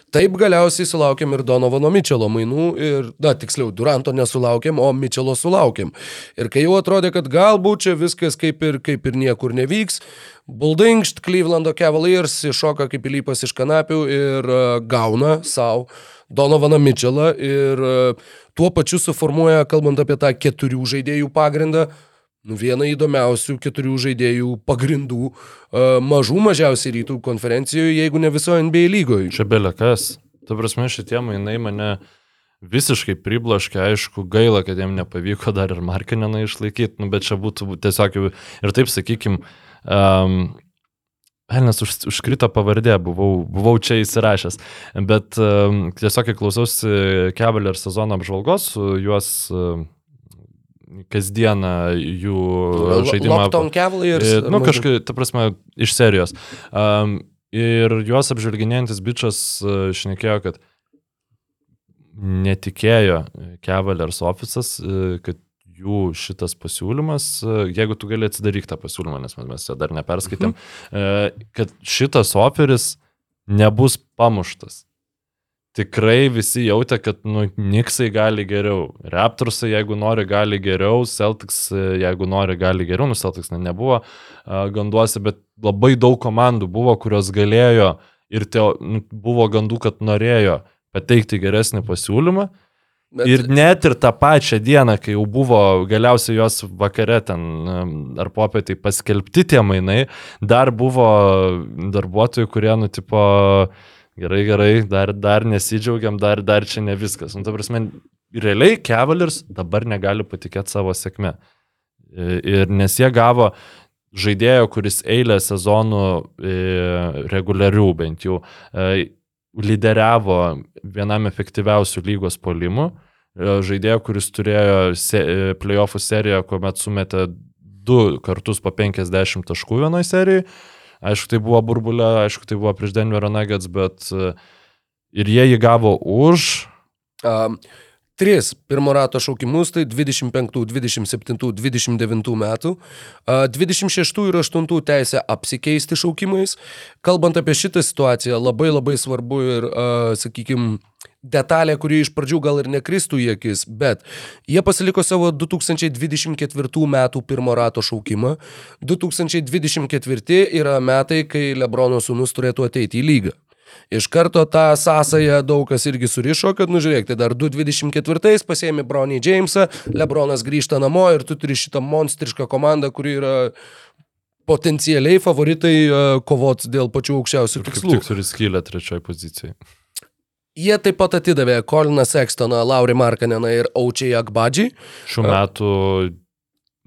Taip galiausiai sulaukėm ir Donovano Mičelo mainų. Ir, na, tiksliau, Duranto nesulaukėm, o Mičelo sulaukėm. Ir kai jau atrodė, kad galbūt čia viskas kaip ir, kaip ir niekur nevyks, Buldingšt Clevelando Cavaliers iššoka kaip įlypas iš kanapių ir uh, gauna savo Donovaną Mitchellą ir uh, tuo pačiu suformuoja, kalbant apie tą keturių žaidėjų pagrindą, nu, vieną įdomiausių keturių žaidėjų pagrindų mažų mažiausiai rytų konferencijoje, jeigu ne visoje NBA lygoje. Čia belė kas. Ta prasme, šitie mainai mane visiškai priblaškė, aišku, gaila, kad jiem nepavyko dar ir Markineną išlaikyti, nu, bet čia būtų tiesiog ir taip, sakykim, um, Elnes už, užkrito pavardė, buvau, buvau čia įsirašęs, bet um, tiesiog, kai klausiausi Cavalier sezono apžvalgos, juos um, kasdieną jų žaidimą... Lockdown Cavaliers. E, Nu, kažkaip, ta prasme, iš serijos. Um, ir juos apžvelginėjantis bičias uh, šnekėjo, kad netikėjo Cavaliers ofisas, uh, kad jų šitas pasiūlymas, jeigu tu gali atsidaryk tą pasiūlymą, nes mes, jo dar neperskaitėm, uh, kad šitas oferis nebus pamuštas. Tikrai visi jautė, kad nu, Niksai gali geriau. Raptorsai, jeigu nori, gali geriau. Celtics, e, jeigu nori, gali geriau. Nu, Celtics ne, nebuvo uh, ganduose, bet labai daug komandų buvo, kurios galėjo ir teo, nu, buvo gandų, kad norėjo pateikti geresnį pasiūlymą. Bet, Ir net ir tą pačią dieną, kai jau buvo galiausiai jos vakare ten em, ar popietį paskelbti tie mainai, dar buvo darbuotojų, kurie nutipo, gerai, gerai, dar, dar nesidžiaugiam, dar, dar čia ne viskas. Nu, ta prasme, realiai Cavaliers dabar negali patikėti savo sėkme. I- Ir nes jie gavo žaidėjo, kuris eilę sezonų e, reguliarių bent jau e, lyderiavo vienam efektyviausių lygos polimų. E, Žaidėjo, kuris turėjo e, playoffų seriją, kuomet sumetė du kartus po 50 taškų vienoje serijoje. Aišku, tai buvo burbulė, aišku, tai buvo prieš Denverio Nuggets, bet e, ir jie jį gavo už. Um, Tris pirmo rato šaukimus, tai 25, 27, 29 metų, a, 26 ir 8 teisę apsikeisti šaukimais. Kalbant apie šitą situaciją, labai labai svarbu ir, sakykime, detalė, kuri iš pradžių gal ir nekristų į akis, bet jie pasiliko savo 2024 metų pirmo rato šaukimą. 2024 yra metai, kai Lebrono sūnus turėtų ateiti į lygą. Iš karto tą sąsąją daug kas irgi surišo, kad, nu žiūrėk, tai dar 2.24 pasėmė Brony Jamesą, Lebronas grįžta namo ir tu turi šitą monstrišką komandą, kuri yra potencialiai favoritai uh, kovot dėl pačių aukščiausių tikslų. tik turi skylę trečioje pozicijoje. Jie taip pat atidavė Koliną Sextoną, Laurį Markaneną ir Aučiai Akbadžiai. Šių metų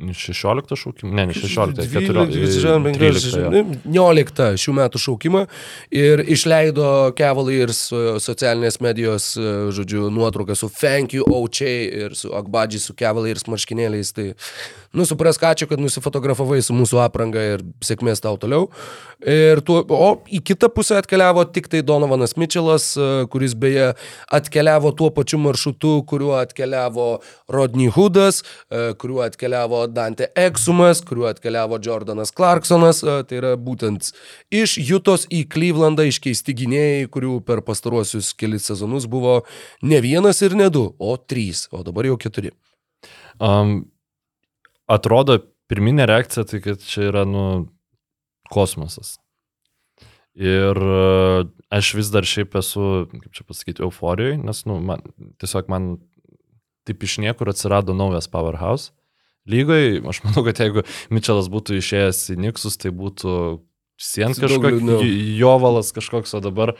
16 šaukimų, ne, ne 16, 14, 13. 19 šių metų šaukimą ir išleido Cavaliers e, socialinės medijos, e, žodžiu, nuotrauką su Thank you Aučiai ir su Akbadžiai, su Cavaliers marškinėliais. Tai, nu, suprask, ačiū, kad nusifotografavai su mūsų apranga ir sėkmės tau toliau. Ir tuo, o į kitą pusę atkeliavo tik tai Donovanas Mitchellas, e, kuris beje atkeliavo tuo pačiu maršrutu, kuriuo atkeliavo Rodney Hoodas, e, kuriuo atkeliavo Dante Eksumas, kuriuo atkeliavo Jordanas Clarksonas. e, Tai yra būtent iš Jutos į Clevelandą iškeisti gynėjai, kurių per pastaruosius kelius sezonus buvo ne vienas ir ne du, o trys, o dabar jau keturi. Um, atrodo, pirminė reakcija tai, kad čia yra, nu, kosmosas. Ir uh, aš vis dar šiaip esu, kaip čia pasakyti, euforijoje, nes, nu, man, tiesiog man taip iš niekur atsirado naujas powerhouse. Lygoje, aš manau, kad jeigu Mitčelas būtų išėjęs į Niksus, tai būtų sien kažkoks, liūdniau. jovalas kažkoks, o dabar...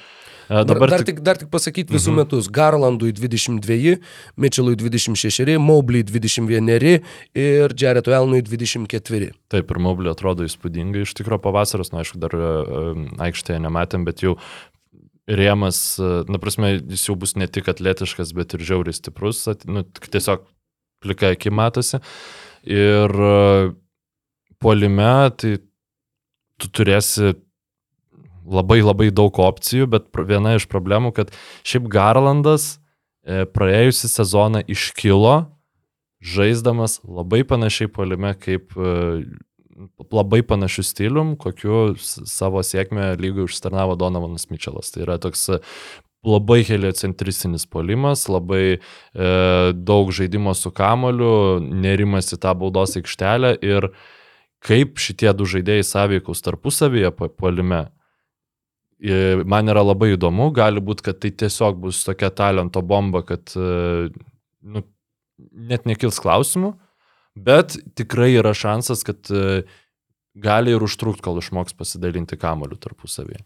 e, Dabar dar, tik- tik, dar tik pasakyti visų Mhm. mhm. metus. Garlandui 22, Mitchellui 26, Mobley 21 ir Jaretu Elnui 24. Taip, ir Moblį atrodo įspūdingai. Iš tikrųjų, pavasaros, na, aišku, dar um, aikštėje nematėm, bet jau rėmas, e, na, prasme, jis jau bus ne tik atletiškas, bet ir žiauriai stiprus. Nu, tiesiog plika aki matosi. Ir e, puolime, tai tu turėsi labai labai daug opcijų, bet viena iš problemų, kad šiaip Garlandas e, praėjusią sezoną iškilo, žaisdamas labai panašiai puolime kaip e, labai panašiu stilium, kokiu savo sėkmę lygiai užstarnavo Donovanas Mitčelas. Tai yra toks labai heliocentristinis polimas, labai e, daug žaidimo su kamoliu, nerimas į tą baudos aikštelę ir kaip šitie du žaidėjai sąveikaus tarpusavyje po- puolime. E, Man yra labai įdomu, gali būti, kad tai tiesiog bus tokia talento bomba, kad e, nu, net nekils klausimų, bet tikrai yra šansas, kad e, gali ir užtrukti, kol išmoks pasidalinti kamoliu tarpusavyje.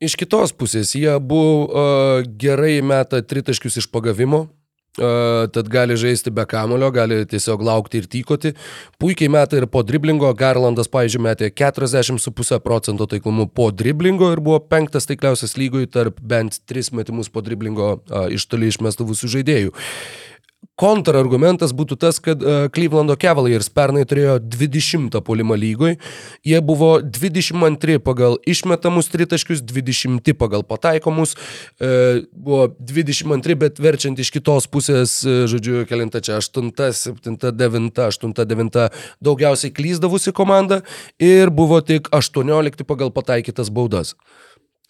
Iš kitos pusės, jie abu uh, gerai meta tritaškius iš pagavimo, uh, tad gali žaisti be kamulio, gali tiesiog laukti ir tykoti. Puikiai meta ir po driblingo, Garlandas, pavyzdžiui, metė 40,5 procento taiklumu po driblingo ir buvo penktas taikliausias lygoj tarp bent 3 metimus po driblingo uh, iš toli išmestavusių žaidėjų. Kontrargumentas būtų tas, kad uh, Clevelando Cavaliers pernai turėjo 20 polimą lygoj, jie buvo 22 pagal išmetamus tritaškius, 20 pagal pataikomus, uh, buvo 22, bet verčiant iš kitos pusės, uh, žodžiu, kelinta čia 8, 7, 9, 8, 9, daugiausiai klyzdavusi komanda ir buvo tik 18 pagal pataikytas baudas.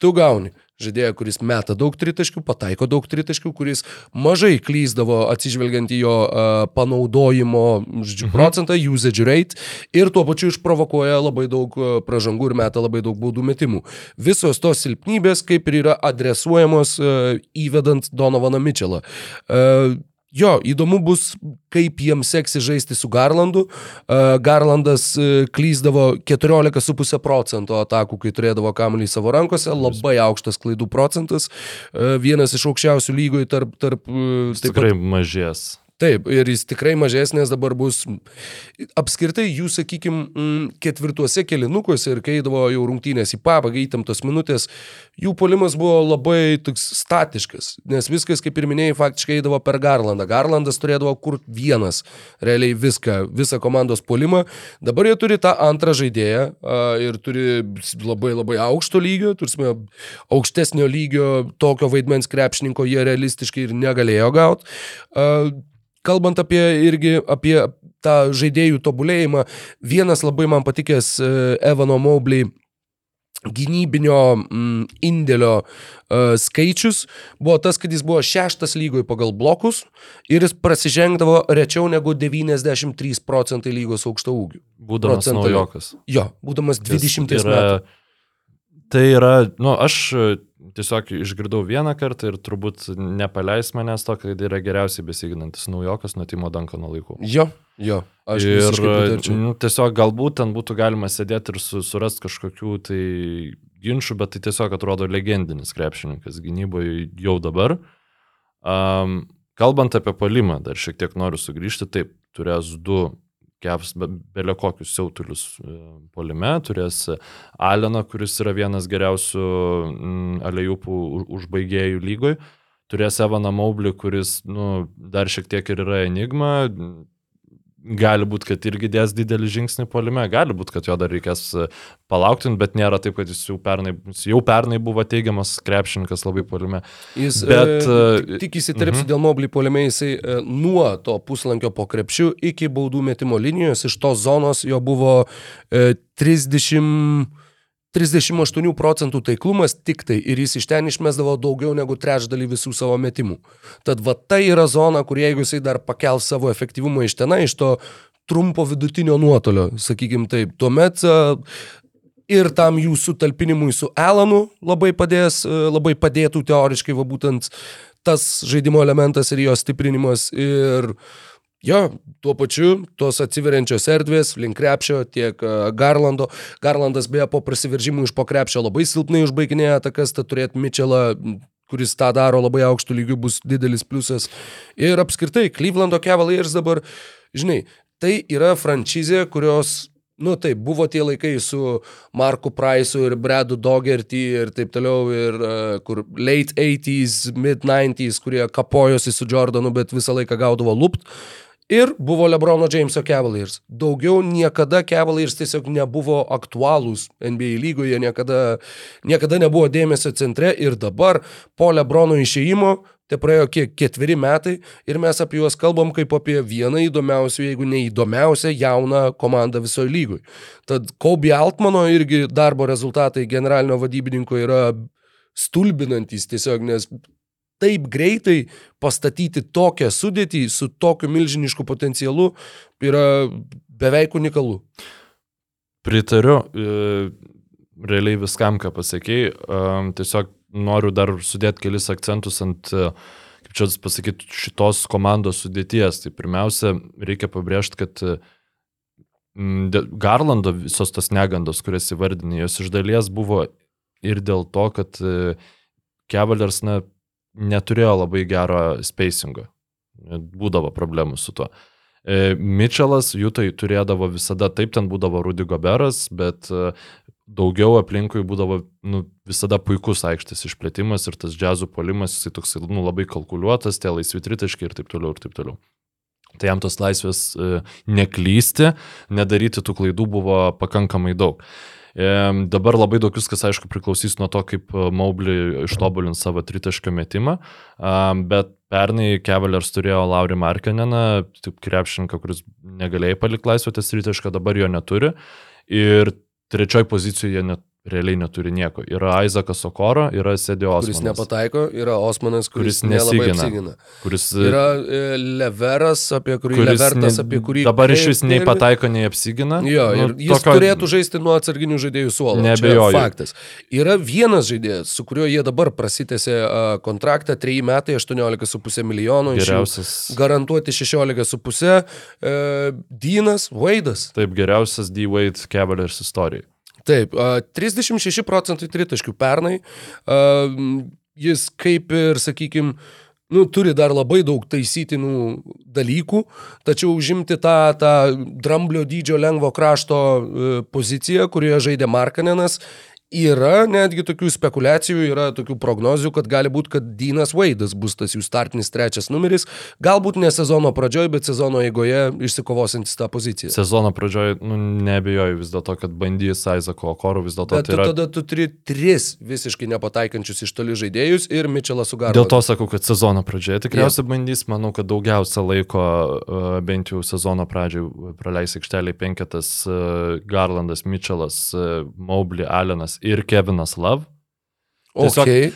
tu gauni žaidėją, kuris meta daug tritaškių, pataiko daug tritaškių, kuris mažai klyzdavo atsižvelgiant į jo uh, panaudojimo žodžiu, procentą, usage rate ir tuo pačiu išprovokuoja labai daug uh, pražangų ir meta labai daug baudų metimų. Visos tos silpnybės kaip ir yra adresuojamos uh, įvedant Donovaną Mitchellą. Uh, Jo, įdomu bus, kaip jiems seksis žaisti su Garlandu. Uh, Garlandas uh, klyzdavo 14,5 procento atakų, kai turėdavo kamuolį savo rankose, labai aukštas klaidų procentas, uh, vienas iš aukščiausių lygoje tarp... tarp Jis tikrai mažės. Taip, ir jis tikrai mažesnės dabar bus. Apskritai, jų, sakykime, ketvirtuose kelinukuose ir kai eidavo jau rungtynės į pabaigą įtemptos minutės, jų polimas buvo labai toks statiškas, nes viskas, kaip ir minėjai, faktiškai eidavo per Garlandą. Garlandas turėdavo kur vienas, realiai viską, visą komandos polimą. Dabar jie turi tą antrą žaidėją ir turi labai labai aukšto lygio, turime aukštesnio lygio tokio vaidmens krepšininko jie realistiškai ir negalėjo gauti kalbant apie irgi apie tą žaidėjų tobulėjimą, vienas labai man patikęs e, Evano Mobley gynybinio mm, indėlio uh, skaičius buvo tas, kad jis buvo šeštas lygoj pagal blokus ir jis prasižengdavo rečiau negu 93 procentai lygos aukšto ūgių. Būdamas Procentaliai. naujokas. Jo, būdamas 20 yra, metų. Tai yra, nu, aš tiesiog išgirdau vieną kartą ir turbūt nepaleis manęs to, kad yra geriausiai besiginantis naujokas nuo Timo Dankano laikų. Jo, jo, aš ir pritarčiau. nu, tiesiog galbūt ten būtų galima sėdėti ir su, surasti kažkokių tai ginčių, bet tai tiesiog atrodo legendinis krepšininkas gynyboje jau dabar. Um, kalbant apie palimą, dar šiek tiek noriu sugrįžti, taip, turės du Kevs be, belio kokius siautulius e, polime, turės Aleną, kuris yra vienas geriausių mm, alejupų užbaigėjų lygoj, turės Evaną Maublį, kuris nu, dar šiek tiek ir yra enigma, gali būti, kad irgi dės didelį žingsnį polime, gali būti, kad jo dar reikės e, palaukti, bet nėra taip, kad jis jau pernai, jau pernai buvo teigiamas krepšininkas labai polime. Jis, Bet, e, e, tik įsiterpsiu mhm. dėl moblį poliame, jisai e, nuo to puslankio po krepšiu iki baudų metimo linijos, iš tos zonos jo buvo e, 30... 38 procentų taiklumas tik tai ir jis iš ten išmesdavo daugiau negu trečdalį visų savo metimų. Tad va tai yra zona, kur jeigu jisai dar pakels savo efektyvumą iš tenai, iš to trumpo vidutinio nuotolio, sakykim taip, tuomet e, ir tam jų sutalpinimui su Elanu labai padės, e, labai padėtų teoriškai va būtent tas žaidimo elementas ir jo stiprinimas ir Jo, tuo pačiu tos atsiveriančios erdvės link krepšio tiek e, Garlando. Garlandas beje po prasiveržimų iš po krepšio labai silpnai užbaiginėja atakas, tad turėti Mitchellą, kuris tą daro labai aukštų lygių, bus didelis pliusas. Ir apskritai, Clevelando Cavaliers dabar, žinai, tai yra franšizė, kurios Nu taip, buvo tie laikai su Marku Price'u ir Bredu Dogerty ir taip toliau, ir uh, kur late 80s, mid 90s, kurie kapojosi su Jordanu, bet visą laiką gaudavo lupt. Ir buvo Lebrono Jameso Cavaliers. Daugiau niekada Cavaliers tiesiog nebuvo aktualūs NBA lygoje, niekada, niekada nebuvo dėmesio centre ir dabar po Lebrono išėjimo, tai praėjo kiek ketveri metai ir mes apie juos kalbam kaip apie vieną įdomiausių, jeigu ne įdomiausią jauną komandą visoje lygoje. Tad Kobe Altmano irgi darbo rezultatai generalinio vadybininko yra stulbinantis tiesiog, nes taip greitai pastatyti tokią sudėtį su tokiu milžinišku potencialu yra beveik unikalu. Pritariu, e, realiai viskam, ką pasakėjai. e, Tiesiog noriu dar sudėti kelis akcentus ant, e, kaip čia pasakyti, šitos komandos sudėties. Tai pirmiausia, reikia pabrėžti, kad e, Garlando visos tos negandos, kurias įvardinė, jos iš dalies buvo ir dėl to, kad Cavaliers na, neturėjo labai gero spacingo. Būdavo problemų su tuo. E, Mitčelas, jų tai turėdavo visada, taip ten būdavo Rudy Goberas, bet e, daugiau aplinkui būdavo nu, visada puikus aikštės išplėtimas ir tas džiazų polimas, jisai toks nu, labai kalkuliuotas, tie laisvi tritaškai ir taip toliau ir taip toliau. Tai jam tos laisvės e, neklysti, nedaryti tų klaidų buvo pakankamai daug. E, dabar labai daug viskas, aišku, priklausys nuo to, kaip Maubli ištobulins savo tritaškio metimą, bet pernai Cavaliers turėjo Laurį Markeneną, taip krepšininką, kuris negalėjo palikti laisvės tritašką, dabar jo neturi. Ir trečioj pozicijoje net realiai neturi nieko. Yra Isaacas Okoro, yra kuris Osmanas. nepataiko, yra Osmanas, kuris, Kuris nesigina. Kuris, Yra e, Leveras, apie kurį kuris Levertas, ne- apie kurį... dabar iš vis nei pataiko, nei apsigina. Jo, Nu, jis tokio- turėtų žaisti nuo atsarginių žaidėjų suolo. Neabejoju. Čia Faktas. Yra vienas žaidėjas, su kuriuo jie dabar prasitėsi kontraktą, 3 metai, 18,5 milijonų. Geriausias. Garantuoti 16,5. E, Dynas Vaidas. Taip, geriausias D-Wade Cavaliers istorijai. Taip, a, 36 procentai tritaškių pernai. Jis kaip ir, sakykime, nu, turi dar labai daug taisytinų dalykų, tačiau užimti tą, tą dramblio dydžio lengvo krašto e, poziciją, kurioje žaidė Markanenas, yra netgi tokių spekulacijų, yra tokių prognozių, kad gali būti, kad Dynas Vaidas bus tas jų startinis trečias numeris, galbūt ne sezono pradžioje, bet sezono eigoje išsikovosintis tą poziciją. Sezono pradžioje, nu, nebejoju vis dėlto, kad bandys Isaac'o Okoro, vis dėlto Bet tai tu, yra... tada tu turi tris visiškai nepataikančius iš toli žaidėjus ir Mitchellą Sugarą. Dėl to sakau, kad sezono pradžioje tikriausiai bandys, manau, kad daugiausia laiko, e, bent jau sezono pradžioje, praleis aikšteliai penketas e, Garlandas, Mitchellas, e, Mobley, Allenas ir Kevinas Love. tiesiog- Okay.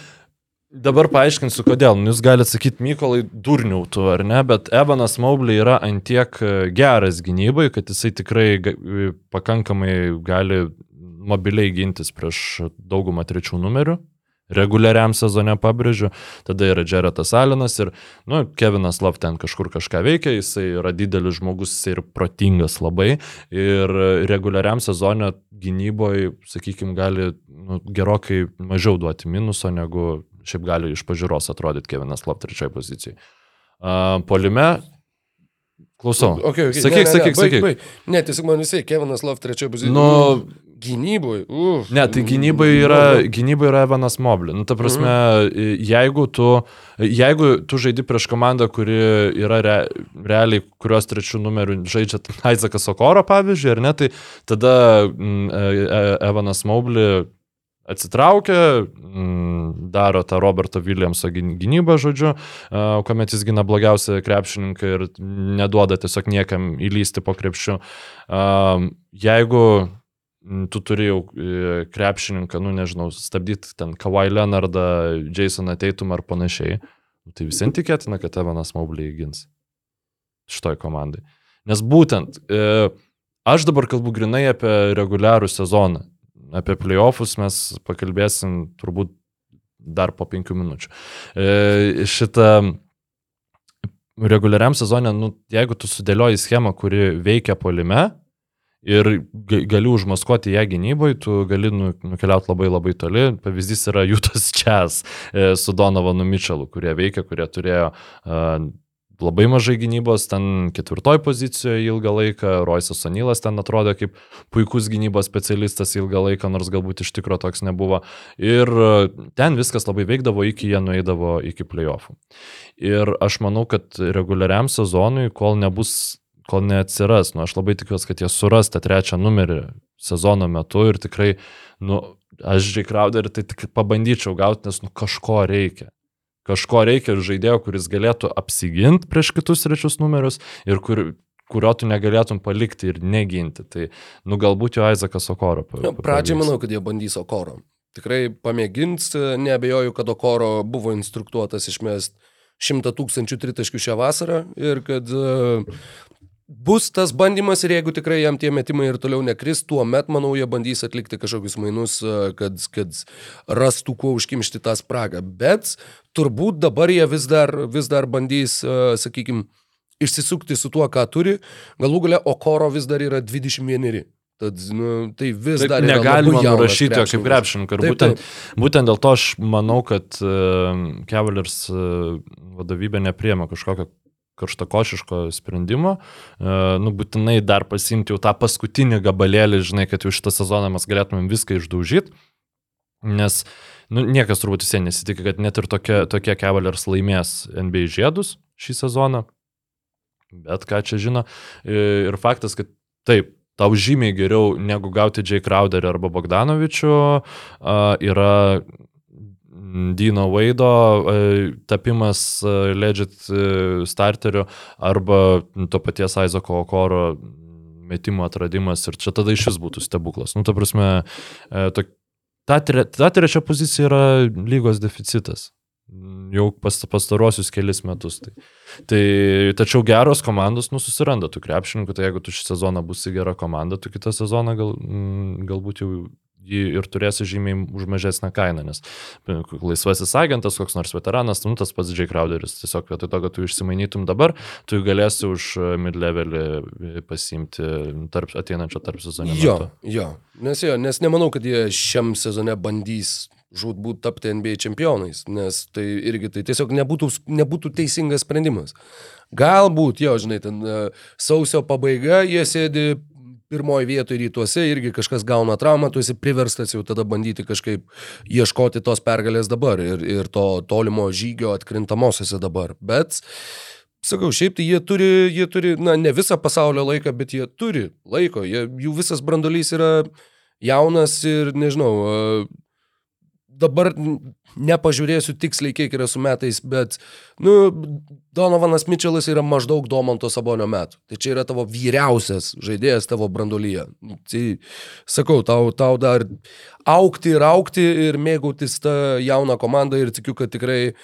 Dabar paaiškinsiu, kodėl. Nu, Jūs galite sakyti, Mykolai, durniautų ar ne, bet Evanas Mobley yra antiek e, geras gynybai, kad jisai tikrai e, pakankamai gali mobiliai gintis prieš daugumą trečių numerių. Reguliariam sezone pabrėžiu, tada yra Jaretas Alinas ir, nu, Kevinas Love ten kažkur kažką veikia, jisai yra didelis žmogus, jisai ir protingas labai ir reguliariam sezone gynyboje, sakykime, gali nu, gerokai mažiau duoti minuso, negu šiaip gali iš pažiūros atrodyti Kevinas Love trečioje pozicijoje. Uh, polime, klausau. Okay, okay. Sakyk, ne, ne, sakyk, ne, baig, sakyk. baig. Ne, tiesiog man visai, Kevinas Love trečioje pozicijoje. Nu, Gynyboje. Uh. Ne, tai gynybai yra, gynybai yra Evanas Mobley. Nu, ta prasme, Mhm. jeigu, tu, jeigu tu žaidi prieš komandą, kuri yra re, realiai, kurios trečių numerių žaidžia Isaacas Okoro, pavyzdžiui, ar ne, tai tada mm, e- e- Evanas Mobley atsitraukia, mm, daro tą Roberto Williamso gyn- gynybą, žodžiu, e, kuomet jis gina blogiausią krepšininką ir neduoda tiesiog niekam įlysti po krepšiu. Jeigu mm, tu turi jau e, krepšininką, nu nežinau, stabdyti ten Kawhi Leonardą, Jasoną Teitum ar panašiai, nu, tai visiems tikėtina, kad Evanas Mobley gins šitoj komandai. Nes būtent e, aš dabar kalbu grinai apie reguliarų sezoną. Apie playoffus mes pakalbėsim turbūt dar po penkių minučių. E, šitą reguliariam sezonė, nu, jeigu tu sudėlioji schemą, kuri veikia polime ir ga- gali užmaskuoti ją gynyboje, tu gali nu, nukeliauti labai labai toli. Pavyzdys yra Jūtas Čias e, su Donovanu Mitchellu, kurie veikia, kurie turėjo e, labai mažai gynybos, ten ketvirtoj pozicijoje ilgą laiką, Roisas Onylas ten atrodė kaip puikus gynybos specialistas ilgą laiką, nors galbūt iš tikrųjų toks nebuvo. Ir e, ten viskas labai veikdavo, iki jie nueidavo iki playoffų. Ir aš manau, kad reguliariam sezonui, kol nebus, kol neatsiras, nu aš labai tikiuosi, kad jie suras tą trečią numerį sezono metu ir tikrai, nu, aš J. Crowder tai tik pabandyčiau gauti, nes nu kažko reikia. Kažko reikia ir žaidėjo, kuris galėtų apsiginti prieš kitus trečius numerius ir kur, kurio tu negalėtum palikti ir neginti. Tai, nu, galbūt jo Isaacas Okoro. Nu, Pradžiai pavyks. manau, kad jie bandys Okoro. Tikrai pamėgins, nebejoju, kad Okoro buvo instruktuotas išmest 100 tūkstančių tritaškių šią vasarą ir kad bus tas bandymas ir jeigu tikrai jam tie metimai ir toliau nekris, tuo met, manau, jie bandys atlikti kažkokius mainus, e, kad, kad rastų kuo užkimšti tą spragą. Bet turbūt dabar jie vis dar, vis dar bandys, sakykime, išsisukti su tuo, ką turi. Galų gale Okoro vis dar yra 21. Tad, nu, tai vis Taip, dar negalima nurašyti jo kaip Taip, būtent, taip. būtent dėl to aš manau, kad uh, Cavaliers uh, vadovybė nepriema kažkokio karštakošiško sprendimo, uh, nu būtinai dar pasimti jau tą paskutinį gabalėlį, žinai, kad jau šitą sezoną mes galėtumėm viską išdaužyti, nes nu, niekas turbūt visiems nesitikė, kad net ir tokie, tokie Cavaliers laimės NBA žiedus šį sezoną, bet ką čia žino. E, Ir faktas, kad taip, tau žymiai geriau negu gauti J. Crowderį arba Bogdanovičių yra Dino Vaido a, tapimas a, legit a, starteriu arba to paties Aizako Okoro metimo atradimas ir čia tada iš vis būtų stebuklas. Nu, ta prasme, e, to, ta, ta trečia pozicija yra lygos deficitas. Jau pas, pastarosius kelis metus. Tai. tai tačiau geros komandos nu, susiranda tų krepšininkų, tai jeigu tu šį sezoną būsi gera komanda, tu kitą sezoną gal, galbūt jau jį ir turėsi žymiai už mažesnę kainą, nes laisvasis agentas, koks nors veteranas, nu tas pats J. Crowderis, tiesiog vietoj to, kad tu išsimainytum dabar, tu galėsi už mid-levelį pasimti tarp, ateinančio tarp sezono. Jo, jo. Nes, jo, nes nemanau, kad jie šiam sezone bandys žūtbūt tapti NBA čempionais, nes tai irgi tai tiesiog nebūtų, nebūtų teisingas sprendimas. Galbūt, jo, žinai, ten e, sausio pabaiga, jie sėdi pirmoji vietoje rytuose, irgi kažkas gauna traumą, tu esi priverstas jau tada bandyti kažkaip ieškoti tos pergalės dabar ir, ir to tolimo žygio atkrintamosiose dabar. Bet Sakau, šiaip tai jie turi, jie turi, na, ne visą pasaulio laiką, bet jie turi laiko. Jie, jų visas brandolys yra jaunas ir, nežinau, dabar nepažiūrėsiu tiksliai, kiek yra su metais, bet, nu, Donovanas Mitčelas yra maždaug Domanto Sabonio metų. Tai čia yra tavo vyriausias žaidėjas tavo brandolyje. Tai sakau, tau, tau dar aukti ir aukti ir mėgautis tą jauną komandą ir tikiu, kad tikrai,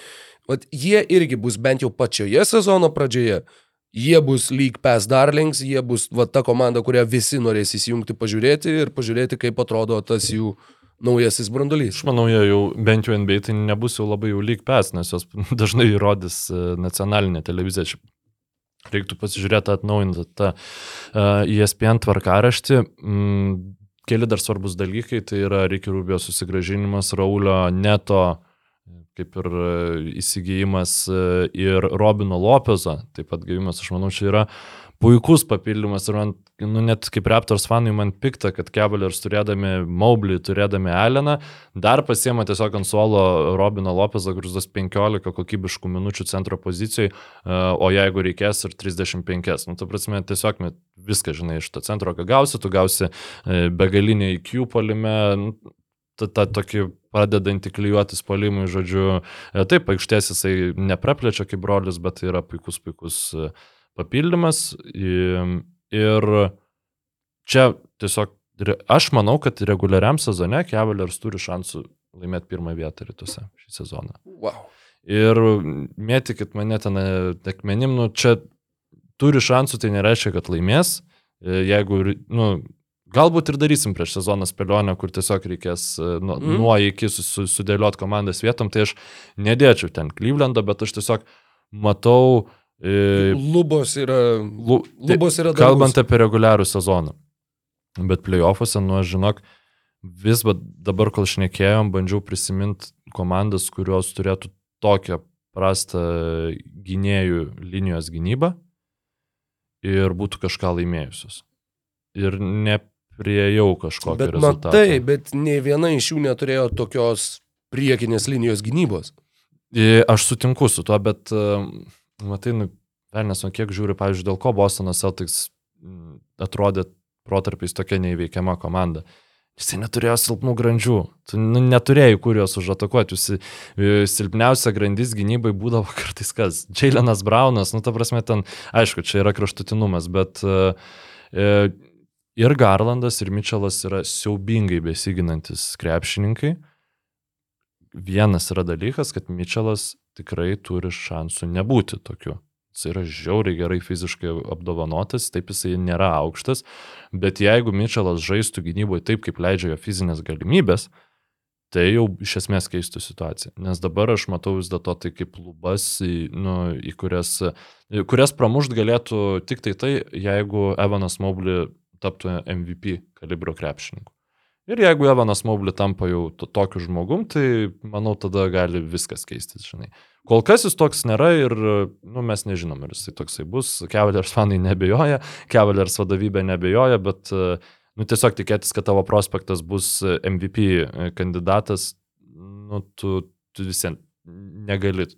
vat, jie irgi bus bent jau pačioje sezono pradžioje. Jie bus lyg PES darlings, jie bus va, ta komanda, kurią visi norės įsijungti, pažiūrėti ir pažiūrėti, kaip atrodo tas jų naujasis brandolys. Aš manau, jie jau bent jau NBA tai nebus jau labai jau lyg pes, nes jos dažnai įrodys e, nacionalinė televizija. Reiktų pasižiūrėti atnaujintą tą uh, ESPN tvarkaraštį. Mm, keli dar svarbus dalykai, tai yra Reikia Rubio susigražinimas, Raulio neto kaip ir e, įsigijimas ir Robino Lopezo, taip pat gavimas, aš manau, čia yra puikus papildymas ir man, nu, net kaip Raptors fanai man pikta, kad Cavaliers turėdami Mobley, turėdami Alleną, dar pasiema tiesiog ant suolo Robino Lopezą, kuris duos 15 kokybiškų minučių centro pozicijoje, o jeigu reikės ir 35. Nu, tu prasme, tiesiog viską, žinai, iš to centro, ką gausi, tu gausi e, begalinį IQ polime, nu, tą, tokį pradedantį klyjuotis polimui, žodžiu, e, taip, aikštės jisai nepraplečia kaip brolius, bet yra puikus, puikus uh, papildymas. Ir čia tiesiog, aš manau, kad reguliariam sezone Cavaliers turi šansų laimėti pirmą vietą rytuose šį sezoną. Wow. Ir mėtykit mane ten akmenim, nu čia turi šansų, tai nereiškia, kad laimės. E, jeigu, nu, galbūt ir darysim prieš sezoną spėlionę, kur tiesiog reikės e, nuo, mm. nuo iki sudėlioti komandas vietom, tai aš nedėčiau ten Klyvlendą, bet aš tiesiog matau uh, E, lubos yra, lu, lubos yra daug. Kalbant apie reguliarų sezoną. Bet playoffuose, nu, aš žinok, vis dabar, kol šnekėjom, bandžiau prisiminti komandas, kurios turėtų tokią prastą gynėjų linijos gynybą ir būtų kažką laimėjusios. Ir nepriejau kažkokio bet rezultato. Matai, bet nei viena iš jų neturėjo tokios priekinės linijos gynybos. E, aš sutinku su tuo, bet uh, Matai, nu, velnės, nu kiek žiūri, pavyzdžiui, dėl ko Bostono Celtics mm, atrodė protarpiais tokia neįveikiama komanda. Jisai neturėjo silpnų grandžių. Tu nu, neturėjai kur juos užatakuoti. Jūs e, silpniausia grandis gynybai būdavo kartais kas. Džiailinas Braunas, nu ta prasme ten, aišku, čia yra kraštutinumas, bet uh, ir Garlandas, ir Mitčelas yra siaubingai besiginantis krepšininkai. Vienas yra dalykas, kad Mitčelas tikrai turi šansų nebūti tokiu. Jis yra žiauriai gerai fiziškai apdovanotas, taip jisai nėra aukštas, bet jeigu Mitčelas žaistų gynyboje taip, kaip leidžia jo fizinės galimybės, tai jau iš esmės keistų situaciją. Nes dabar aš matau vis dėlto tai kaip lubas, į, nu, į kurias, kurias pramušt galėtų tik tai tai, jeigu Evanas Mobley taptų MVP kalibro krepšininku. Ir jeigu Evanas Mobley tampa jau to, tokiu žmogum, tai manau tada gali viskas keistis, žinai. Kol kas jis toks nėra ir nu, mes nežinom, ar jisai toksai bus. Cavaliers fanai nebejoja, Cavaliers vadovybė nebejoja, bet nu, tiesiog tikėtis, kad tavo prospektas bus MVP kandidatas, nu, tu, tu visiems negali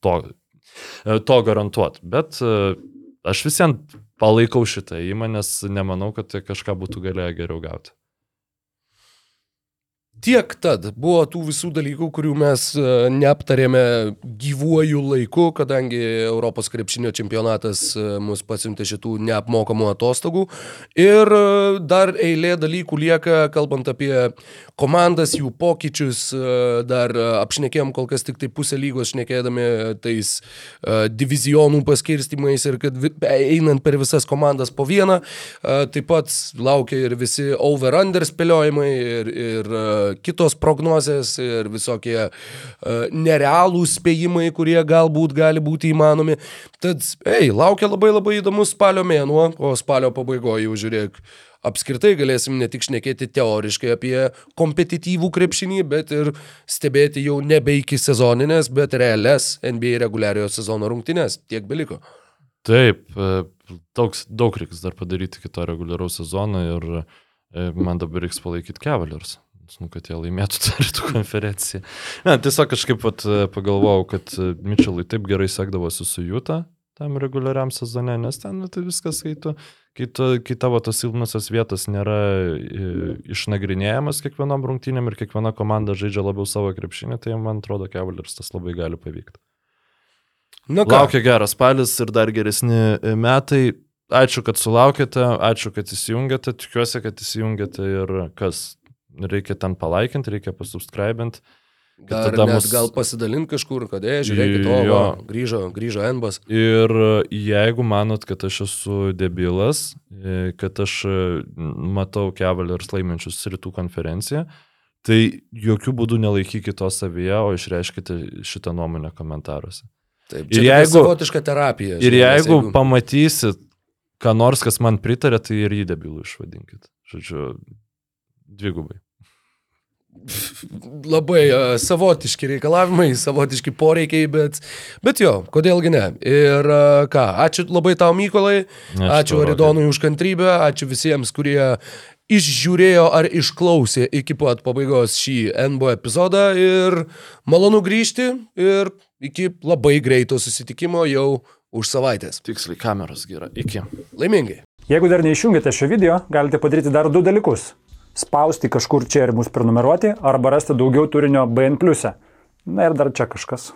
to, to garantuoti. Bet aš visiems palaikau šitą įmonę, nes nemanau, kad kažką būtų galėję geriau gauti. Tiek tad buvo tų visų dalykų, kurių mes e, neaptarėme gyvuoju laiku, kadangi Europos krepšinio čempionatas e, mus pasiuntė šitų neapmokamų atostogų. Ir e, dar eilė dalykų lieka, kalbant apie komandas, jų pokyčius. Dar apšnekėjom kol kas tik tai pusę lygos, šnekėdami tais divizionų paskirstimais ir kad einant per visas komandas po vieną. Taip pat laukia ir visi over-under spėliojimai ir, ir kitos prognozės ir visokie uh, nerealūs spėjimai, kurie galbūt gali būti įmanomi. Tad, ei, laukia labai labai įdomus spalio mėnuo, o spalio pabaigoje jau žiūrėk. Apskritai galėsim ne tik šnekėti teoriškai apie kompetityvų krepšinį, bet ir stebėti jau nebe iki sezoninės, bet realias NBA reguliariojo sezono rungtynės. Tiek beliko. Taip, daug, daug reiks dar padaryti kito reguliaraus sezono ir man dabar reiks palaikyti Cavaliers nu, kad jie laimėtų tą rytų konferenciją. Ne, tiesiog kažkaip pat pagalvojau, kad Mitchellui taip gerai sekdavosi su Jūta tam reguliariam sezone, nes ten nu, tai viskas, kai, tu, kai, tu, kai tavo tos silpnusios vietos nėra išnagrinėjamas kiekvienom rungtynėm ir kiekviena komanda žaidžia labiau savo krepšinį, tai man atrodo, Cavaliers tas labai gali pavykti. Na, ką? Laukia geras spalis ir dar geresni metai. Ačiū, kad sulaukėte, ačiū, kad įsijungėte, tikiuosi, kad įsijungėte ir kas reikia ten palaikinti, reikia pasubscribinti. Dar net mus... gal pasidalinti kažkur, kad, e, žiūrėkit, o, va, grįžo, grįžo Enbas. Ir jeigu manot, kad aš esu debilas, e, kad aš e, matau Cavaliers laiminčius rytų konferenciją, tai jokių būdų nelaikykite to savyje, o išreiškite šitą nuomonę komentaruose. Taip, ir jeigu savotiška terapija. Ir žinoma, jeigu, jeigu pamatysit, ką nors, kas man pritarė, tai ir jį debilų išvadinkit. Žodžiu, dvigubai labai uh, savotiški reikalavimai, savotiški poreikiai, bet, bet jo, kodėlgi ne. Ir uh, ką, ačiū labai tau, Mykolai, ačiū, ačiū Aridonui už kantrybę, ačiū visiems, kurie išžiūrėjo ar išklausė iki pat pabaigos šį NBO epizodą ir malonu grįžti ir iki labai greito susitikimo jau už savaitės. Tiksliai, kameros gera. Iki. Laimingai. Jeigu dar neišjungėte šio video, galite padaryti dar du dalykus spausti kažkur čia ir mus prenumeruoti arba rasti daugiau turinio BN. Na ir dar čia kažkas.